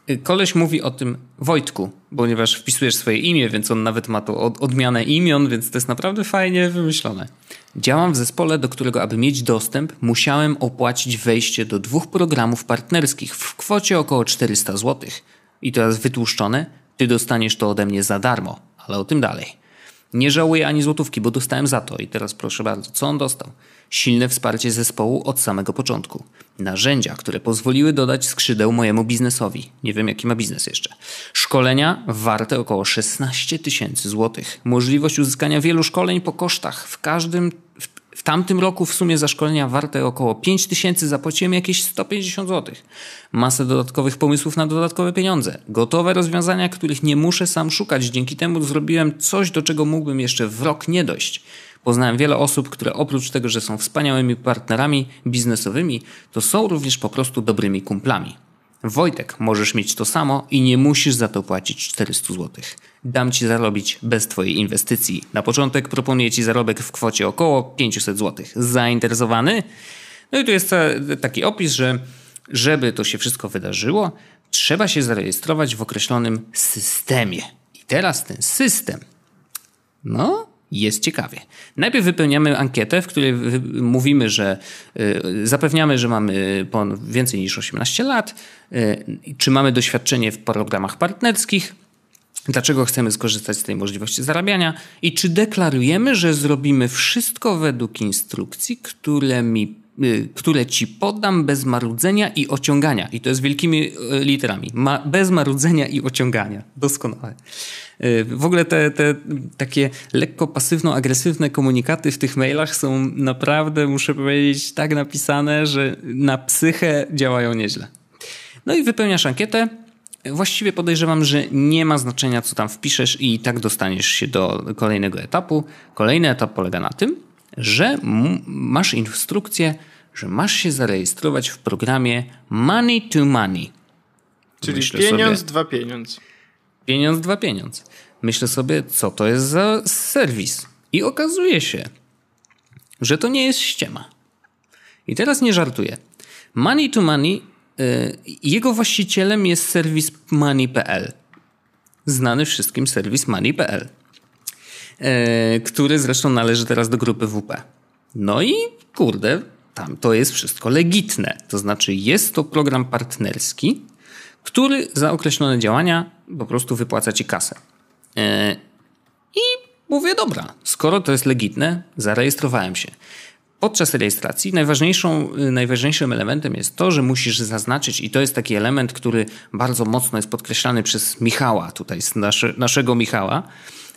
y, koleś mówi o tym Wojtku, ponieważ wpisujesz swoje imię, więc on nawet ma to odmianę imion, więc to jest naprawdę fajnie wymyślone. Działam w zespole, do którego, aby mieć dostęp, musiałem opłacić wejście do dwóch programów partnerskich w kwocie około 400 zł. I teraz wytłuszczone, ty dostaniesz to ode mnie za darmo, ale o tym dalej. Nie żałuję ani złotówki, bo dostałem za to. I teraz proszę bardzo, co on dostał? Silne wsparcie zespołu od samego początku. Narzędzia, które pozwoliły dodać skrzydeł mojemu biznesowi. Nie wiem, jaki ma biznes jeszcze. Szkolenia warte około 16 tysięcy złotych. Możliwość uzyskania wielu szkoleń po kosztach. W każdym, w, w tamtym roku w sumie za szkolenia warte około 5 tysięcy zapłaciłem jakieś 150 złotych. Masę dodatkowych pomysłów na dodatkowe pieniądze. Gotowe rozwiązania, których nie muszę sam szukać. Dzięki temu zrobiłem coś, do czego mógłbym jeszcze w rok nie dojść. Poznałem wiele osób, które oprócz tego, że są wspaniałymi partnerami biznesowymi, to są również po prostu dobrymi kumplami. Wojtek, możesz mieć to samo i nie musisz za to płacić 400 zł. Dam ci zarobić bez twojej inwestycji. Na początek proponuję ci zarobek w kwocie około 500 zł. Zainteresowany? No i tu jest taki opis, że żeby to się wszystko wydarzyło, trzeba się zarejestrować w określonym systemie. I teraz ten system, no, jest ciekawie. Najpierw wypełniamy ankietę, w której mówimy, że y, zapewniamy, że mamy więcej niż 18 lat, y, czy mamy doświadczenie w programach partnerskich, dlaczego chcemy skorzystać z tej możliwości zarabiania? I czy deklarujemy, że zrobimy wszystko według instrukcji, które mi które ci podam bez marudzenia i ociągania. I to jest wielkimi literami. Ma, bez marudzenia i ociągania. Doskonale. Y, w ogóle te, te takie lekko pasywno-agresywne komunikaty w tych mailach są naprawdę, muszę powiedzieć, tak napisane, że na psychę działają nieźle. No i wypełniasz ankietę. Właściwie podejrzewam, że nie ma znaczenia, co tam wpiszesz, i tak dostaniesz się do kolejnego etapu. Kolejny etap polega na tym, że masz instrukcję, że masz się zarejestrować w programie Money to Money. Czyli Myślę pieniądz, sobie, dwa pieniądz. Pieniądz, dwa pieniądz. Myślę sobie, co to jest za serwis. I okazuje się, że to nie jest ściema. I teraz nie żartuję. Money to Money, yy, jego właścicielem jest serwis money.pl. Znany wszystkim serwis money.pl. Yy, który zresztą należy teraz do grupy WP. No i kurde, tam to jest wszystko legitne. To znaczy jest to program partnerski, który za określone działania po prostu wypłaca ci kasę. E, I mówię, dobra, skoro to jest legitne, zarejestrowałem się. Podczas rejestracji najważniejszą, najważniejszym elementem jest to, że musisz zaznaczyć, i to jest taki element, który bardzo mocno jest podkreślany przez Michała, tutaj z nasze, naszego Michała,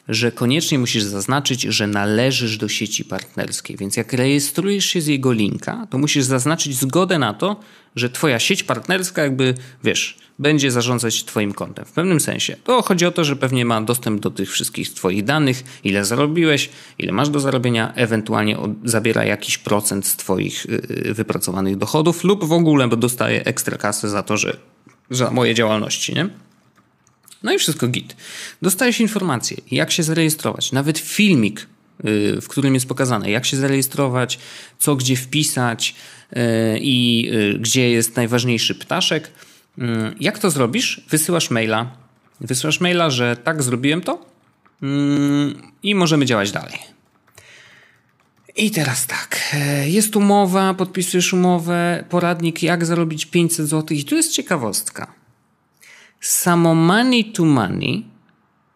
że koniecznie musisz zaznaczyć, że należysz do sieci partnerskiej. Więc jak rejestrujesz się z jego linka, to musisz zaznaczyć zgodę na to, że twoja sieć partnerska jakby, wiesz, będzie zarządzać twoim kontem. W pewnym sensie. To chodzi o to, że pewnie ma dostęp do tych wszystkich twoich danych, ile zarobiłeś, ile masz do zarobienia, ewentualnie zabiera jakiś procent z twoich y, y, wypracowanych dochodów lub w ogóle dostaje ekstra kasę za to, że za moje działalności, nie? No i wszystko git. Dostajesz informację, jak się zarejestrować. Nawet filmik, y, w którym jest pokazane, jak się zarejestrować, co gdzie wpisać y, i y, gdzie jest najważniejszy ptaszek. Jak to zrobisz? Wysyłasz maila. Wysyłasz maila, że tak, zrobiłem to i możemy działać dalej. I teraz tak, jest umowa, podpisujesz umowę, poradnik jak zarobić 500 zł i tu jest ciekawostka. Samo Money to Money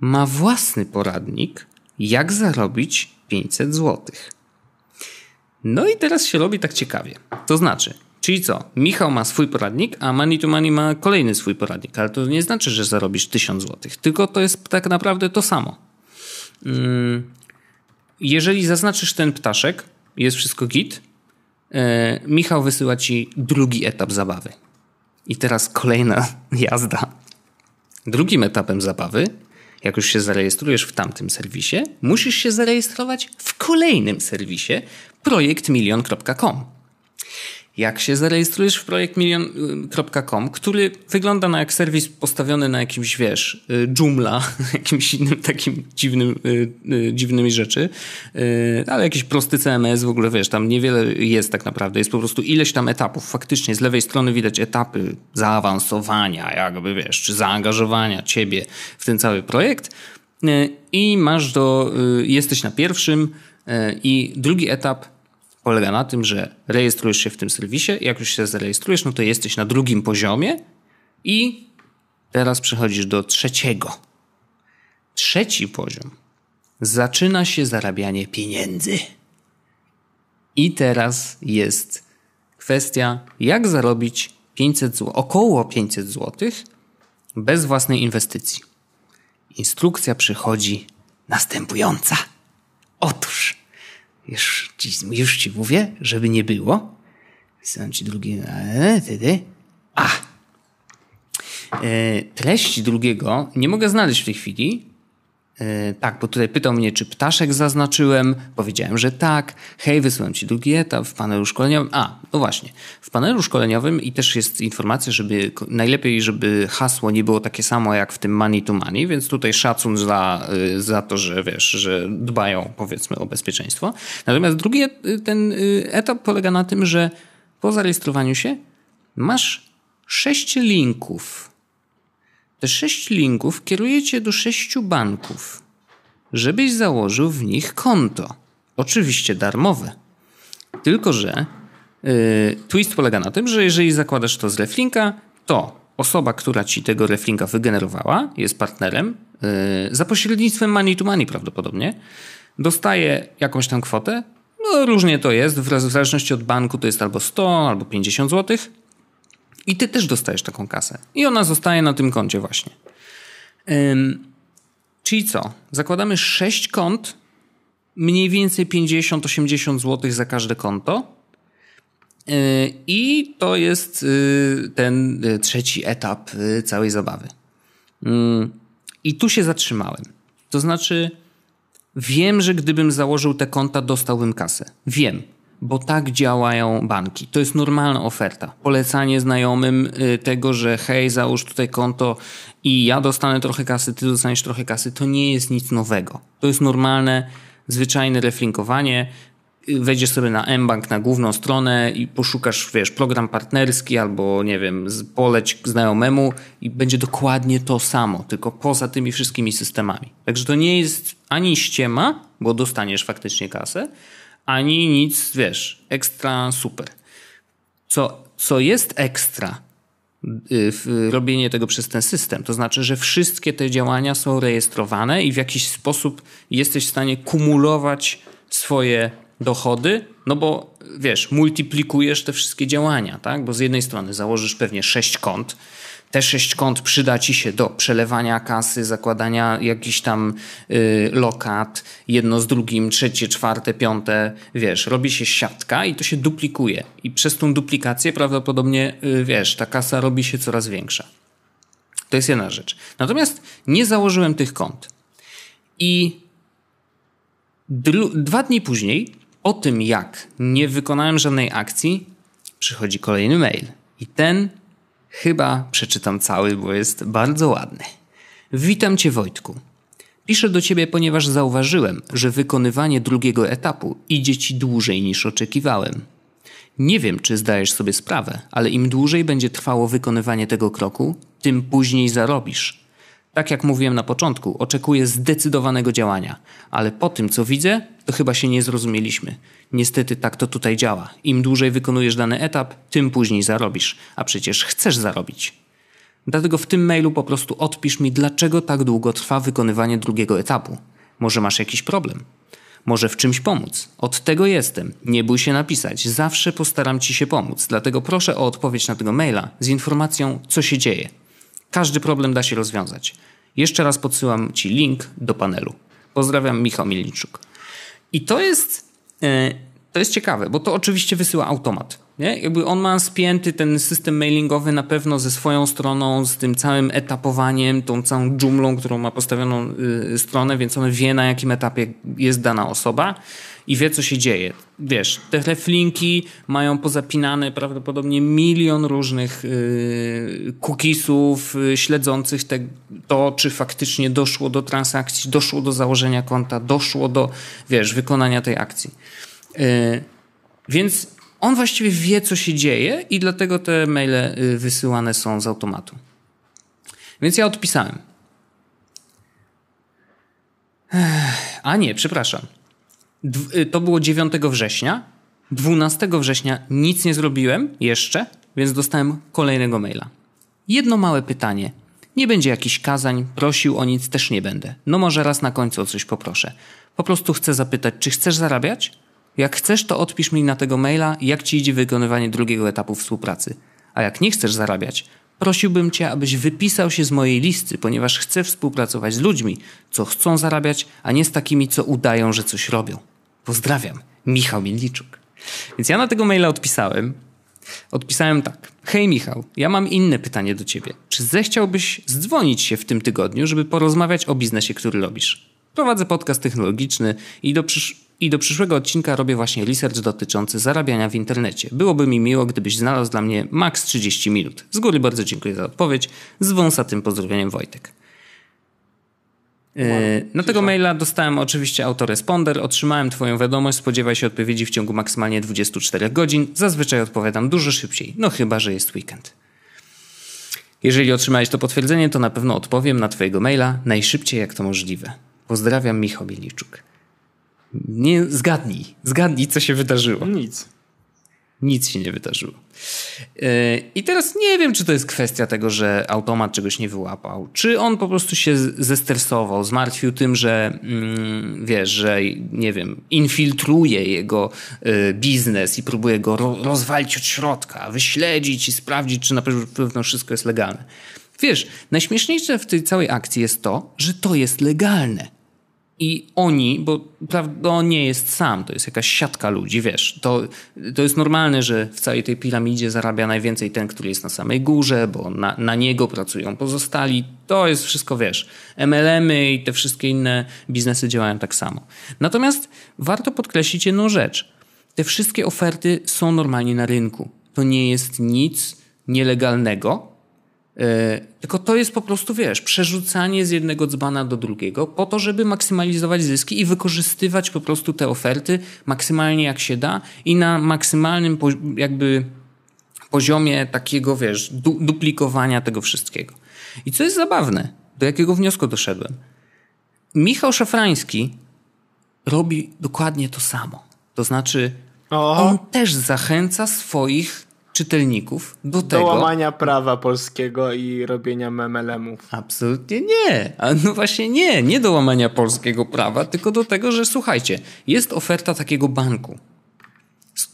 ma własny poradnik, jak zarobić 500 zł. No i teraz się robi tak ciekawie. To znaczy, czyli co? Michał ma swój poradnik, a Money to Money ma kolejny swój poradnik, ale to nie znaczy, że zarobisz 1000 zł, tylko to jest tak naprawdę to samo. Mm, jeżeli zaznaczysz ten ptaszek, jest wszystko git, e, Michał wysyła ci drugi etap zabawy. I teraz kolejna jazda. Drugim etapem zabawy, jak już się zarejestrujesz w tamtym serwisie, musisz się zarejestrować w kolejnym serwisie projektmilion.com. jak się zarejestrujesz w projektmilion.com, który wygląda na jak serwis postawiony na jakimś, wiesz, y, Joomla, jakimś innym takim dziwnym, y, y, dziwnymi rzeczy, ale jakiś prosty CMS w ogóle, wiesz, tam niewiele jest tak naprawdę, jest po prostu ileś tam etapów. Faktycznie z lewej strony widać etapy zaawansowania, jakby, wiesz, czy zaangażowania ciebie w ten cały projekt i masz do, jesteś na pierwszym i drugi etap polega na tym, że rejestrujesz się w tym serwisie. Jak już się zarejestrujesz, no to jesteś na drugim poziomie i teraz przechodzisz do trzeciego. Trzeci poziom. Zaczyna się zarabianie pieniędzy. I teraz jest kwestia, jak zarobić 500 zł, około 500 zł bez własnej inwestycji. Instrukcja przychodzi następująca. Otóż już ci, już ci mówię, żeby nie było. Ci drugi. A! E, treści drugiego nie mogę znaleźć w tej chwili, E, tak, bo tutaj pytał mnie, czy ptaszek zaznaczyłem. Powiedziałem, że tak. Hej, wysyłam ci drugi etap w panelu szkoleniowym. A, no właśnie. W panelu szkoleniowym i też jest informacja, żeby najlepiej, żeby hasło nie było takie samo jak w tym money to money, więc tutaj szacun za, y, za to, że wiesz, że dbają powiedzmy o bezpieczeństwo. Natomiast drugi ten y, etap polega na tym, że po zarejestrowaniu się masz sześć linków te sześć linków kieruje cię do sześciu banków, żebyś założył w nich konto. Oczywiście darmowe. Tylko, że yy, twist polega na tym, że jeżeli zakładasz to z reflinka, to osoba, która ci tego reflinka wygenerowała, jest partnerem, yy, za pośrednictwem money to money prawdopodobnie, dostaje jakąś tam kwotę. No, różnie to jest, w zależności od banku to jest albo 100, albo 50 złotych i ty też dostajesz taką kasę. I ona zostaje na tym koncie właśnie. Ym, czyli co? Zakładamy 6 kont, mniej więcej 50-80 zł za każde konto. Yy, I to jest yy, ten yy, trzeci etap całej zabawy. I tu się zatrzymałem. To znaczy, wiem, że gdybym założył te konta, dostałbym kasę. Wiem bo tak działają banki. To jest normalna oferta. Polecanie znajomym y, tego, że hej, załóż tutaj konto i ja dostanę trochę kasy, ty dostaniesz trochę kasy, to nie jest nic nowego. To jest normalne, zwyczajne reflinkowanie. Y, wejdziesz sobie na mBank, na główną stronę i poszukasz, wiesz, program partnerski albo, nie wiem, poleć znajomemu i będzie dokładnie to samo, tylko poza tymi wszystkimi systemami. Także to nie jest ani ściema, bo dostaniesz faktycznie kasę, ani nic, wiesz, ekstra super. Co, co jest ekstra, y, w robienie tego przez ten system. To znaczy, że wszystkie te działania są rejestrowane i w jakiś sposób jesteś w stanie kumulować swoje dochody, no bo wiesz, multiplikujesz te wszystkie działania, tak? Bo z jednej strony założysz pewnie sześć kont, te sześć kont przyda ci się do przelewania kasy, zakładania jakiś tam y, lokat, jedno z drugim, trzecie, czwarte, piąte, wiesz, robi się siatka i to się duplikuje. I przez tą duplikację prawdopodobnie, y, wiesz, ta kasa robi się coraz większa. To jest jedna rzecz. Natomiast nie założyłem tych kont. I dwa dni później, o tym jak nie wykonałem żadnej akcji, przychodzi kolejny mail. I ten Chyba przeczytam cały, bo jest bardzo ładny. Witam Cię, Wojtku. Piszę do Ciebie, ponieważ zauważyłem, że wykonywanie drugiego etapu idzie Ci dłużej niż oczekiwałem. Nie wiem, czy zdajesz sobie sprawę, ale im dłużej będzie trwało wykonywanie tego kroku, tym później zarobisz. Tak jak mówiłem na początku, oczekuję zdecydowanego działania, ale po tym, co widzę, to chyba się nie zrozumieliśmy. Niestety tak to tutaj działa. Im dłużej wykonujesz dany etap, tym później zarobisz, a przecież chcesz zarobić. Dlatego w tym mailu po prostu odpisz mi, dlaczego tak długo trwa wykonywanie drugiego etapu. Może masz jakiś problem? Może w czymś pomóc? Od tego jestem. Nie bój się napisać. Zawsze postaram ci się pomóc. Dlatego proszę o odpowiedź na tego maila z informacją, co się dzieje. Każdy problem da się rozwiązać. Jeszcze raz podsyłam Ci link do panelu. Pozdrawiam, Michał Mielniczuk. I to jest, e, to jest ciekawe, bo to oczywiście wysyła automat. Nie? Jakby on ma spięty ten system mailingowy na pewno ze swoją stroną, z tym całym etapowaniem, tą całą dżumlą, którą ma postawioną y, stronę, więc on wie na jakim etapie jest dana osoba i wie, co się dzieje. Wiesz, te reflinki mają pozapinane prawdopodobnie milion różnych yy, cookiesów yy, śledzących te, to, czy faktycznie doszło do transakcji, doszło do założenia konta, doszło do, wiesz, wykonania tej akcji. Yy, więc on właściwie wie, co się dzieje i dlatego te maile yy, wysyłane są z automatu. Więc ja odpisałem. A nie, przepraszam. Y, to było 9 września. 12 września nic nie zrobiłem jeszcze, więc dostałem kolejnego maila. Jedno małe pytanie. Nie będzie jakichś kazań, prosił o nic też nie będę. No może raz na końcu o coś poproszę. Po prostu chcę zapytać, czy chcesz zarabiać? Jak chcesz, to odpisz mi na tego maila, jak ci idzie wykonywanie drugiego etapu współpracy. A jak nie chcesz zarabiać, prosiłbym cię, abyś wypisał się z mojej listy, ponieważ chcę współpracować z ludźmi, co chcą zarabiać, a nie z takimi, co udają, że coś robią. Pozdrawiam, Michał Milniczuk. Więc ja na tego maila odpisałem. Odpisałem tak. Hej Michał, ja mam inne pytanie do ciebie. Czy zechciałbyś zdzwonić się w tym tygodniu, żeby porozmawiać o biznesie, który robisz? Prowadzę podcast technologiczny i do, przysz i do przyszłego odcinka robię właśnie research dotyczący zarabiania w internecie. Byłoby mi miło, gdybyś znalazł dla mnie maks 30 minut. Z góry bardzo dziękuję za odpowiedź. Z wąsatym pozdrowieniem Wojtek. Yy, na tego maila dostałem oczywiście autoresponder, otrzymałem Twoją wiadomość, spodziewaj się odpowiedzi w ciągu maksymalnie 24 godzin. Zazwyczaj odpowiadam dużo szybciej, no chyba, że jest weekend. Jeżeli otrzymałeś to potwierdzenie, to na pewno odpowiem na Twojego maila najszybciej jak to możliwe. Pozdrawiam, Michał Bieliczuk. Nie, zgadnij, zgadnij, co się wydarzyło. Nic. Nic się nie wydarzyło. E, I teraz nie wiem, czy to jest kwestia tego, że automat czegoś nie wyłapał, czy on po prostu się zestresował, zmartwił tym, że mm, wiesz, że nie wiem, infiltruje jego e, biznes i próbuje go rozwalić od środka, wyśledzić i sprawdzić, czy na pewno wszystko jest legalne. Wiesz, najśmieszniejsze w tej całej akcji jest to, że to jest legalne. I oni, bo prawda, on nie jest sam, to jest jakaś siatka ludzi, wiesz, to, to jest normalne, że w całej tej piramidzie zarabia najwięcej ten, który jest na samej górze, bo na, na niego pracują pozostali. To jest wszystko, wiesz, MLM-y i te wszystkie inne biznesy działają tak samo. Natomiast warto podkreślić jedną rzecz. Te wszystkie oferty są normalnie na rynku. To nie jest nic nielegalnego, tylko to jest po prostu, wiesz, przerzucanie z jednego dzbana do drugiego po to, żeby maksymalizować zyski i wykorzystywać po prostu te oferty maksymalnie jak się da i na maksymalnym jakby poziomie takiego, wiesz, du duplikowania tego wszystkiego. I co jest zabawne, do jakiego wniosku doszedłem? Michał Szafrański robi dokładnie to samo. To znaczy, on też zachęca swoich czytelników do, do tego. Do łamania prawa polskiego i robienia memelemów. Absolutnie nie. A no właśnie nie. Nie do łamania polskiego prawa, tylko do tego, że słuchajcie, jest oferta takiego banku.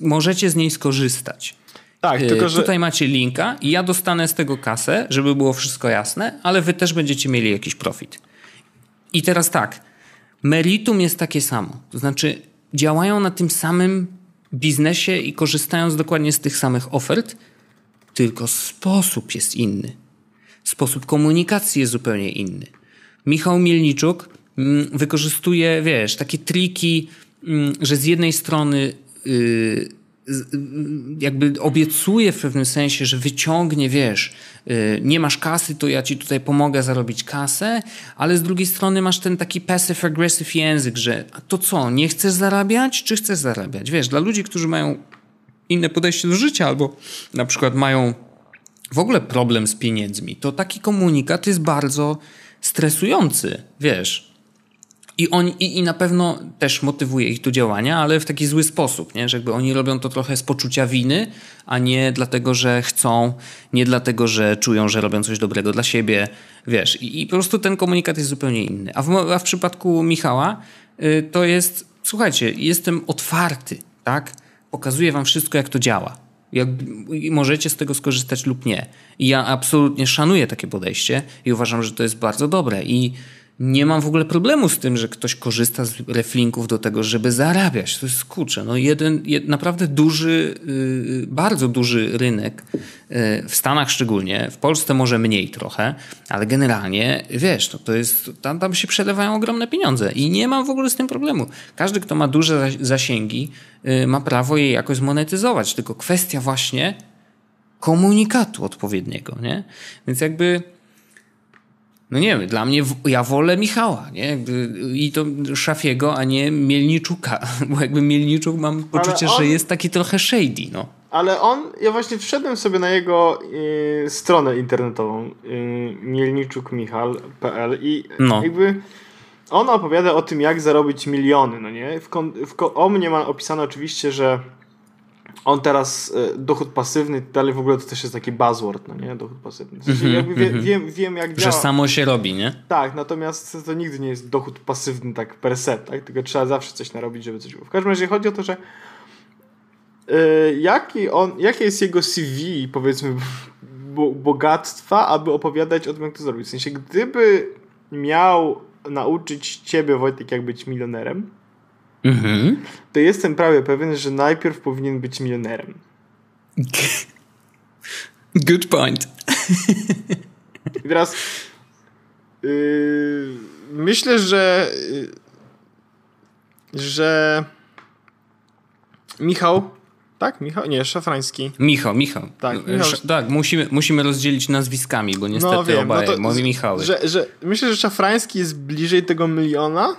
Możecie z niej skorzystać. Tak, y, tylko że... Tutaj macie linka i ja dostanę z tego kasę, żeby było wszystko jasne, ale wy też będziecie mieli jakiś profit. I teraz tak, meritum jest takie samo. To znaczy działają na tym samym biznesie i korzystając dokładnie z tych samych ofert, tylko sposób jest inny. Sposób komunikacji jest zupełnie inny. Michał Mielniczuk mm, wykorzystuje, wiesz, takie triki, mm, że z jednej strony yy, jakby obiecuje w pewnym sensie, że wyciągnie, wiesz, y, nie masz kasy, to ja ci tutaj pomogę zarobić kasę, ale z drugiej strony masz ten taki passive-aggressive język, że to co, nie chcesz zarabiać, czy chcesz zarabiać? Wiesz, dla ludzi, którzy mają inne podejście do życia albo na przykład mają w ogóle problem z pieniędzmi, to taki komunikat jest bardzo stresujący, wiesz. I, on, i, I na pewno też motywuje ich do działania, ale w taki zły sposób, nie? że jakby oni robią to trochę z poczucia winy, a nie dlatego, że chcą, nie dlatego, że czują, że robią coś dobrego dla siebie, wiesz. I, i po prostu ten komunikat jest zupełnie inny. A w, a w przypadku Michała y, to jest, słuchajcie, jestem otwarty, tak? Pokazuję wam wszystko, jak to działa. Jak, możecie z tego skorzystać lub nie. I ja absolutnie szanuję takie podejście i uważam, że to jest bardzo dobre. I nie mam w ogóle problemu z tym, że ktoś korzysta z reflinków do tego, żeby zarabiać. To jest kurczę, no jeden, jed, naprawdę duży, yy, bardzo duży rynek, yy, w Stanach szczególnie, w Polsce może mniej trochę, ale generalnie, wiesz, no to jest, tam, tam się przelewają ogromne pieniądze i nie mam w ogóle z tym problemu. Każdy, kto ma duże zasięgi, yy, ma prawo je jakoś zmonetyzować, tylko kwestia właśnie komunikatu odpowiedniego, nie? Więc jakby no nie wiem, dla mnie ja wolę Michała, nie? I to Szafiego, a nie Mielniczuka, bo jakby Mielniczuk mam poczucie, on, że jest taki trochę shady, no. Ale on, ja właśnie wszedłem sobie na jego y, stronę internetową y, mielniczukmichal.pl i no. jakby on opowiada o tym, jak zarobić miliony, no nie? W, w, o mnie ma opisane oczywiście, że on teraz e, dochód pasywny, dalej w ogóle to też jest taki buzzword, no nie? Dochód pasywny. W sensie mm -hmm, wie, mm -hmm. wiem, wiem, jak działa. Że samo się robi, nie? Tak, natomiast to nigdy nie jest dochód pasywny tak per se, tak? Tylko trzeba zawsze coś narobić, żeby coś było. W każdym razie chodzi o to, że yy, jaki on, jakie jest jego CV, powiedzmy, bo, bogactwa, aby opowiadać o tym, jak to zrobić. W sensie, gdyby miał nauczyć ciebie, Wojtek, jak być milionerem, mhm. to jestem prawie pewien, że najpierw powinien być milionerem. Good point. I teraz yy, myślę, że yy, że Michał tak? Michał? Nie, Szafrański. Michał, Michał. Tak, Michał. tak musimy, musimy rozdzielić nazwiskami, bo niestety no, wiem, obaj no to, Michały. Że, że, myślę, że Szafrański jest bliżej tego miliona,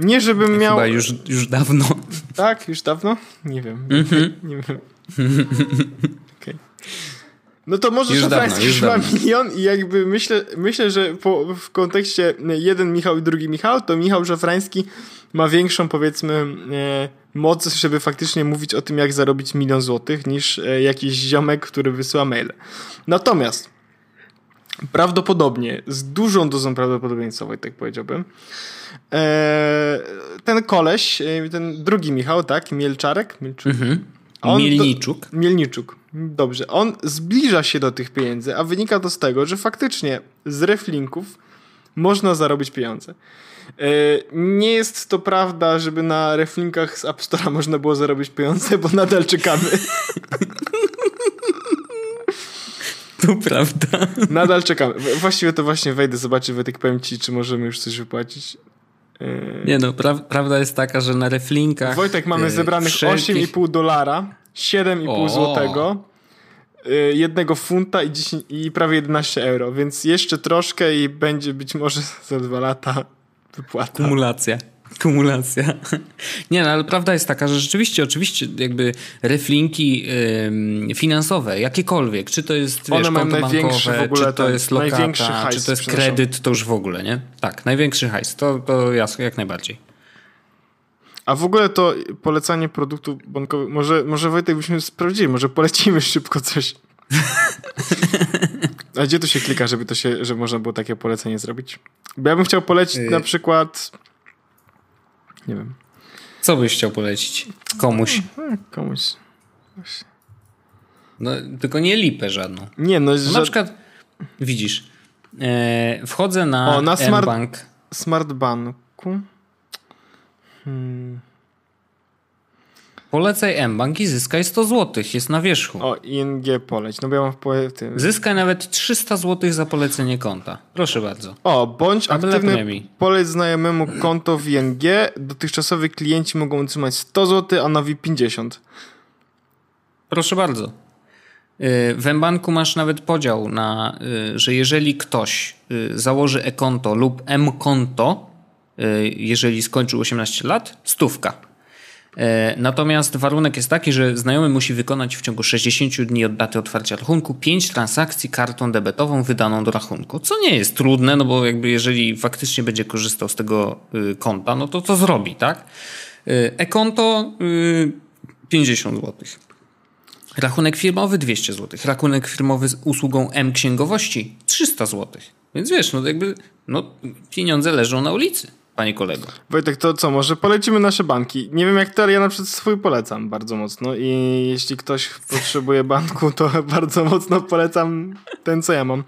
nie, żebym miał. Chyba już, już dawno. Tak, już dawno? Nie wiem. Mm -hmm. Nie wiem. okay. No to może już Szafrański już ma milion i jakby myślę, myślę że po, w kontekście jeden Michał i drugi Michał, to Michał Szafrański ma większą powiedzmy e, moc, żeby faktycznie mówić o tym, jak zarobić milion złotych, niż e, jakiś ziomek, który wysyła maile. Natomiast prawdopodobnie, z dużą dozą prawdopodobieństwa, tak powiedziałbym, e, ten koleś, e, ten drugi Michał, tak, Mielczarek, Mielczuk, mhm. Mielniczuk. Do, Mielniczuk. Dobrze. On zbliża się do tych pieniędzy, a wynika to z tego, że faktycznie z reflinków można zarobić pieniądze. E, nie jest to prawda, żeby na reflinkach z App Store'a można było zarobić pieniądze, bo nadal czekamy. To prawda. Nadal czekamy. Właściwie to właśnie wejdę, zobaczę, Wojtek, powiem ci, czy możemy już coś wypłacić. E, nie no, pra prawda jest taka, że na reflinkach... Wojtek, mamy e, zebranych wszelkich... 8,5 dolara, 7,5 złotego, e, jednego funta i, 10, i prawie 11 euro, więc jeszcze troszkę i będzie być może za dwa lata wypłata. Kumulacja. Kumulacja. Nie, no, ale prawda jest taka, że rzeczywiście, oczywiście, jakby reflinki yy, finansowe, jakiekolwiek, czy to jest wiesz, konto bankowe, czy to jest lokata, czy to jest kredyt, to już w ogóle, nie? Tak, największy hajs, to, to jasno, jak najbardziej. A w ogóle to polecanie produktu bankowych, może, może Wojtek byśmy sprawdzili, może polecimy szybko coś. A gdzie tu się klika, żeby to się, żeby można było takie polecenie zrobić? Bo ja bym chciał polecić y- na przykład nie wiem. Co byś chciał polecić? Komuś. No, no, komuś. No, tylko nie lipę żadną. Nie, no, no Na przykład, widzisz, e, wchodzę na, o, na smart, bank. Smart Banku. Hmm. Polecaj mBank i zyskaj 100 zł. Jest na wierzchu. O, ING poleć. No bo ja mam w tym. Zyskaj nawet 300 zł za polecenie konta. Proszę bardzo. O, bądź aktywny poleć znajomemu konto w ING. Dotychczasowi klienci mogą otrzymać 100 zł, a nowi 50. Proszę bardzo. Y, w mBanku masz nawet podział na, y, że jeżeli ktoś y, założy e-konto lub m-konto, jeżeli skończył 18 lat, stówka. E, natomiast warunek jest taki, że znajomy musi wykonać w ciągu 60 dni od daty otwarcia rachunku 5 transakcji kartą debetową wydaną do rachunku. Co nie jest trudne, no bo jakby jeżeli faktycznie będzie korzystał z tego y, konta, no to co zrobi, tak? Y, e-konto 50 y, zł. Rachunek firmowy 200 zł. Rachunek firmowy z usługą M-księgowości 300 zł. Więc wiesz, no jakby no, pieniądze leżą na ulicy panie kolego. Wojtek, to co, może polecimy nasze banki? Nie wiem jak to, ale ja na przykład swój polecam bardzo mocno i jeśli ktoś potrzebuje banku, to bardzo mocno polecam ten, co ja mam.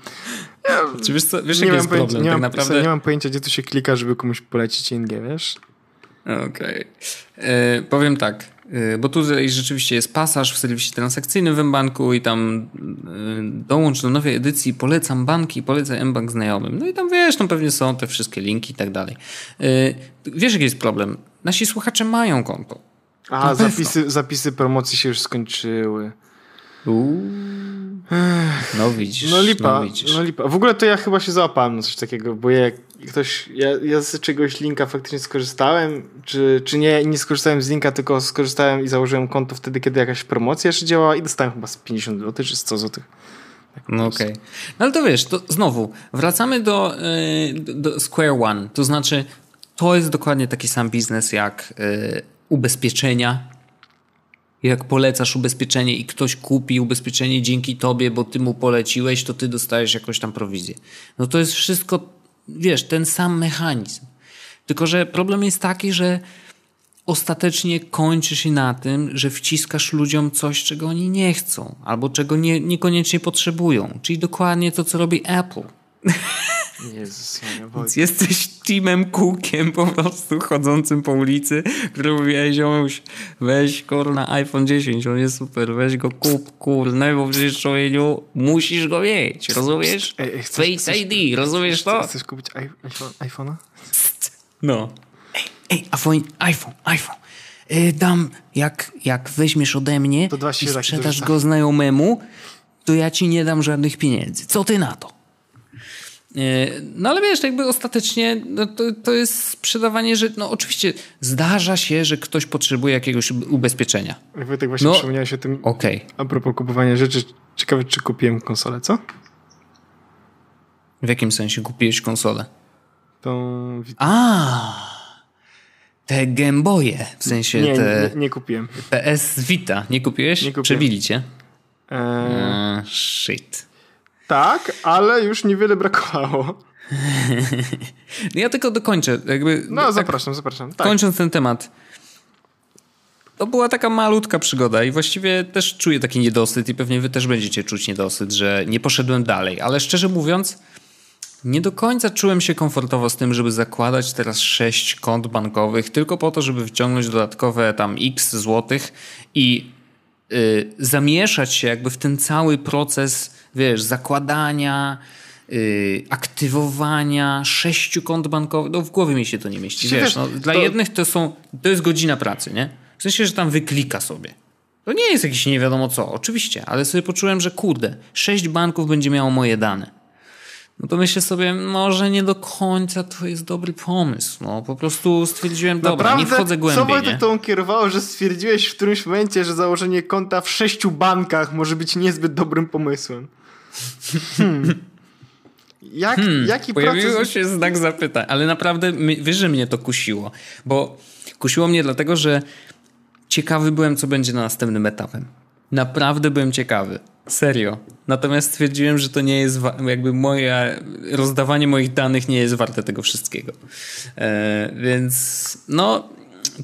Ja, Czy wiesz, co, wiesz nie jaki jest pojęcia, problem? Nie, tak mam, naprawdę... nie mam pojęcia, gdzie tu się klika, żeby komuś polecić ING, wiesz? Okej. Okay. E, powiem tak, bo tu rzeczywiście jest pasaż w serwisie transakcyjnym w mBanku i tam e, dołącz do nowej edycji, polecam banki, polecam mBank znajomym. No i tam wiesz, tam pewnie są te wszystkie linki i tak dalej. E, wiesz, jaki jest problem? Nasi słuchacze mają konto. A, zapisy, zapisy promocji się już skończyły. Uuu. No widzisz. No lipa, no widzisz. no lipa. W ogóle to ja chyba się załapałem na coś takiego, bo jak ktoś, ja, ja z czegoś linka faktycznie skorzystałem, czy, czy nie, nie skorzystałem z linka, tylko skorzystałem i założyłem konto wtedy, kiedy jakaś promocja jeszcze działała i dostałem chyba z 50 zł czy 100 zł. Tak no okej. Okay. No ale to wiesz, to znowu, wracamy do, yy, do Square One. To znaczy, to jest dokładnie taki sam biznes jak yy, ubezpieczenia, jak polecasz ubezpieczenie i ktoś kupi ubezpieczenie dzięki tobie, bo ty mu poleciłeś, to ty dostajesz jakąś tam prowizję. No to jest wszystko, wiesz, ten sam mechanizm. Tylko, że problem jest taki, że ostatecznie kończy się na tym, że wciskasz ludziom coś, czego oni nie chcą, albo czego nie, niekoniecznie potrzebują. Czyli dokładnie to, co robi Apple. Jezus, Więc jesteś Timem Cookiem po prostu chodzącym po ulicy, który mówi, ej ziomuś, weź kurna iPhone 10, on jest super, weź go kup, kurna, bo przecież człowieku musisz go mieć, rozumiesz? Ej, chcesz, Face ID, rozumiesz to? Chcesz kupić iPhone'a? No. Ej, ej, iPhone, iPhone, iPhone. Yy, dam, jak, jak weźmiesz ode mnie i sprzedasz go znajomemu, to ja ci nie dam żadnych pieniędzy. Co ty na to? E, no ale wiesz, jakby ostatecznie no, to, to jest sprzedawanie, że no oczywiście zdarza się, że ktoś potrzebuje jakiegoś ubezpieczenia. tak właśnie no, przypomniałeś o tym. Okej. Okay. A propos kupowania rzeczy, ciekawe czy kupiłem konsolę, co? W jakim sensie kupiłeś konsolę? Tą... A, te Gameboye, w sensie nie, te... Nie, nie, kupiłem. PS Vita, nie kupiłeś? Nie kupiłem. Przebili cię? Eee... Shit. Tak, ale już niewiele brakowało. ja tylko dokończę. Jakby, no, tak, zapraszam, zapraszam. Tak. Kończąc ten temat. To była taka malutka przygoda i właściwie też czuję taki niedosyt i pewnie wy też będziecie czuć niedosyt, że nie poszedłem dalej. Ale szczerze mówiąc, nie do końca czułem się komfortowo z tym, żeby zakładać teraz sześć kont bankowych tylko po to, żeby wyciągnąć dodatkowe tam x złotych i y, zamieszać się jakby w ten cały proces wiesz, zakładania, yy, aktywowania sześciu kont bankowych. No w głowie mi się to nie mieści. Wiesz, no, dla to... jednych to są, to jest godzina pracy, nie? W sensie, że tam wyklika sobie. To nie jest jakieś nie wiadomo co, oczywiście, ale sobie poczułem, że kurde, sześć banków będzie miało moje dane. No to myślę sobie, może nie do końca to jest dobry pomysł. No po prostu stwierdziłem, dobra, Naprawdę, nie wchodzę głębiej. Co Wojtek tą kierowało, że stwierdziłeś w którymś momencie, że założenie konta w sześciu bankach może być niezbyt dobrym pomysłem? Hmm. Jak, hmm. Jaki Pojawiło proces... się znak zapytań, ale naprawdę wiesz, że mnie to kusiło, bo kusiło mnie dlatego, że ciekawy byłem, co będzie na następnym etapem. Naprawdę byłem ciekawy. Serio. Natomiast stwierdziłem, że to nie jest jakby moje rozdawanie moich danych nie jest warte tego wszystkiego. E, więc no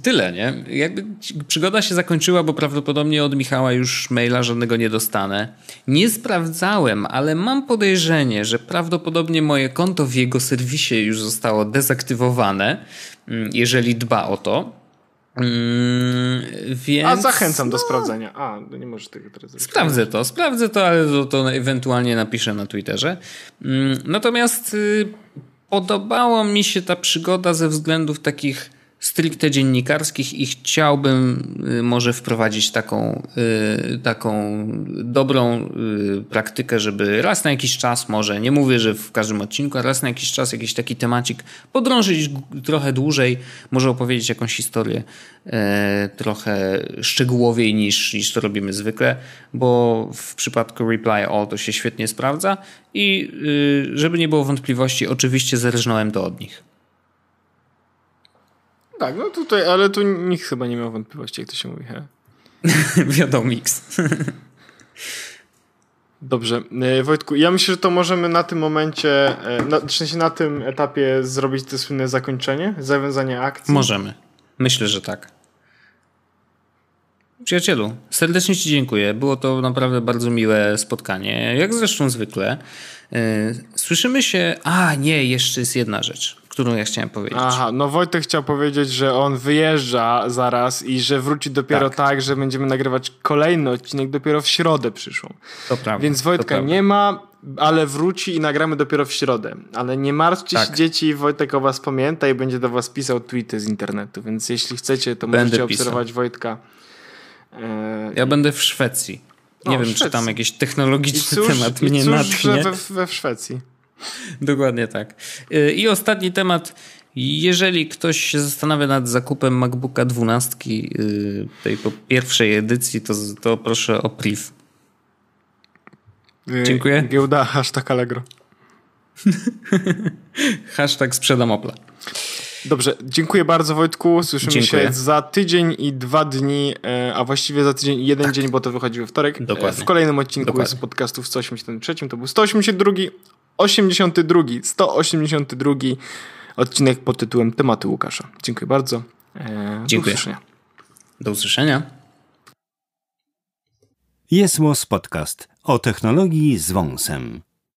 tyle, nie? Jakby przygoda się zakończyła, bo prawdopodobnie od Michała już maila żadnego nie dostanę. Nie sprawdzałem, ale mam podejrzenie, że prawdopodobnie moje konto w jego serwisie już zostało dezaktywowane, mm, jeżeli dba o to. Mm, więc, A zachęcam no, do sprawdzenia. A, no nie możesz tego teraz zrobić. Sprawdzę to, sprawdzę to, ale to, to ewentualnie napiszę na Twitterze. Mm, natomiast y, podobało mi się ta przygoda ze względów takich stricte dziennikarskich i chciałbym y, może wprowadzić taką, y, taką dobrą y, praktykę, żeby raz na jakiś czas, może nie mówię, że w każdym odcinku, a raz na jakiś czas jakiś taki temacik podrążyć trochę dłużej, może opowiedzieć jakąś historię trochę szczegółowiej niż, niż to robimy zwykle, bo w przypadku Reply All to się świetnie sprawdza i żeby nie było wątpliwości, oczywiście zależnąłem to od nich. Tak, no tutaj, ale tu nikt chyba nie miał wątpliwości, jak to się mówi. He? Wiadomix. Dobrze. E, Wojtku, ja myślę, że to możemy na tym momencie, e, na, w sensie na tym etapie zrobić to słynne zakończenie, zawiązanie akcji. Możemy. Myślę, że tak. Przyjacielu, serdecznie Ci dziękuję. Było to naprawdę bardzo miłe spotkanie, jak zresztą zwykle. E, słyszymy się. A, nie, jeszcze jest jedna rzecz, którą ja chciałem powiedzieć. Aha, no Wojtek chciał powiedzieć, że on wyjeżdża zaraz i że wróci dopiero tak, tak że będziemy nagrywać kolejny odcinek dopiero w środę przyszłą. To prawda. Więc Wojtka nie ma, ale wróci i nagramy dopiero w środę. Ale nie martwcie tak. się dzieci, Wojtek o was pamięta i będzie do was pisał tweety z internetu, więc jeśli chcecie, to Będę możecie pisał. obserwować Wojtka E, ja będę w Szwecji. Nie o, wiem, Szwecji. czy tam jakiś technologiczny cóż, temat mnie cóż, natchnie. We, we w Szwecji. Dokładnie tak. E, I ostatni temat. Jeżeli ktoś się zastanawia nad zakupem MacBooka 12 e, tej pierwszej edycji, to, to proszę o priv. Dziękuję. Giełda, hashtag Allegro. hashtag sprzedam Opla. Dobrze, dziękuję bardzo Wojtku. Słyszymy dziękuję. się za tydzień i dwa dni, e, a właściwie za tydzień i jeden tak. dzień, bo to wychodzi we wtorek. E, Dokładnie. W kolejnym odcinku Dokładnie. z podcastów 183 to był 182, 82, 182 odcinek pod tytułem Tematy Łukasza. Dziękuję bardzo. E, dziękuję. Do usłyszenia. Do usłyszenia. Jest Podcast o technologii z wąsem.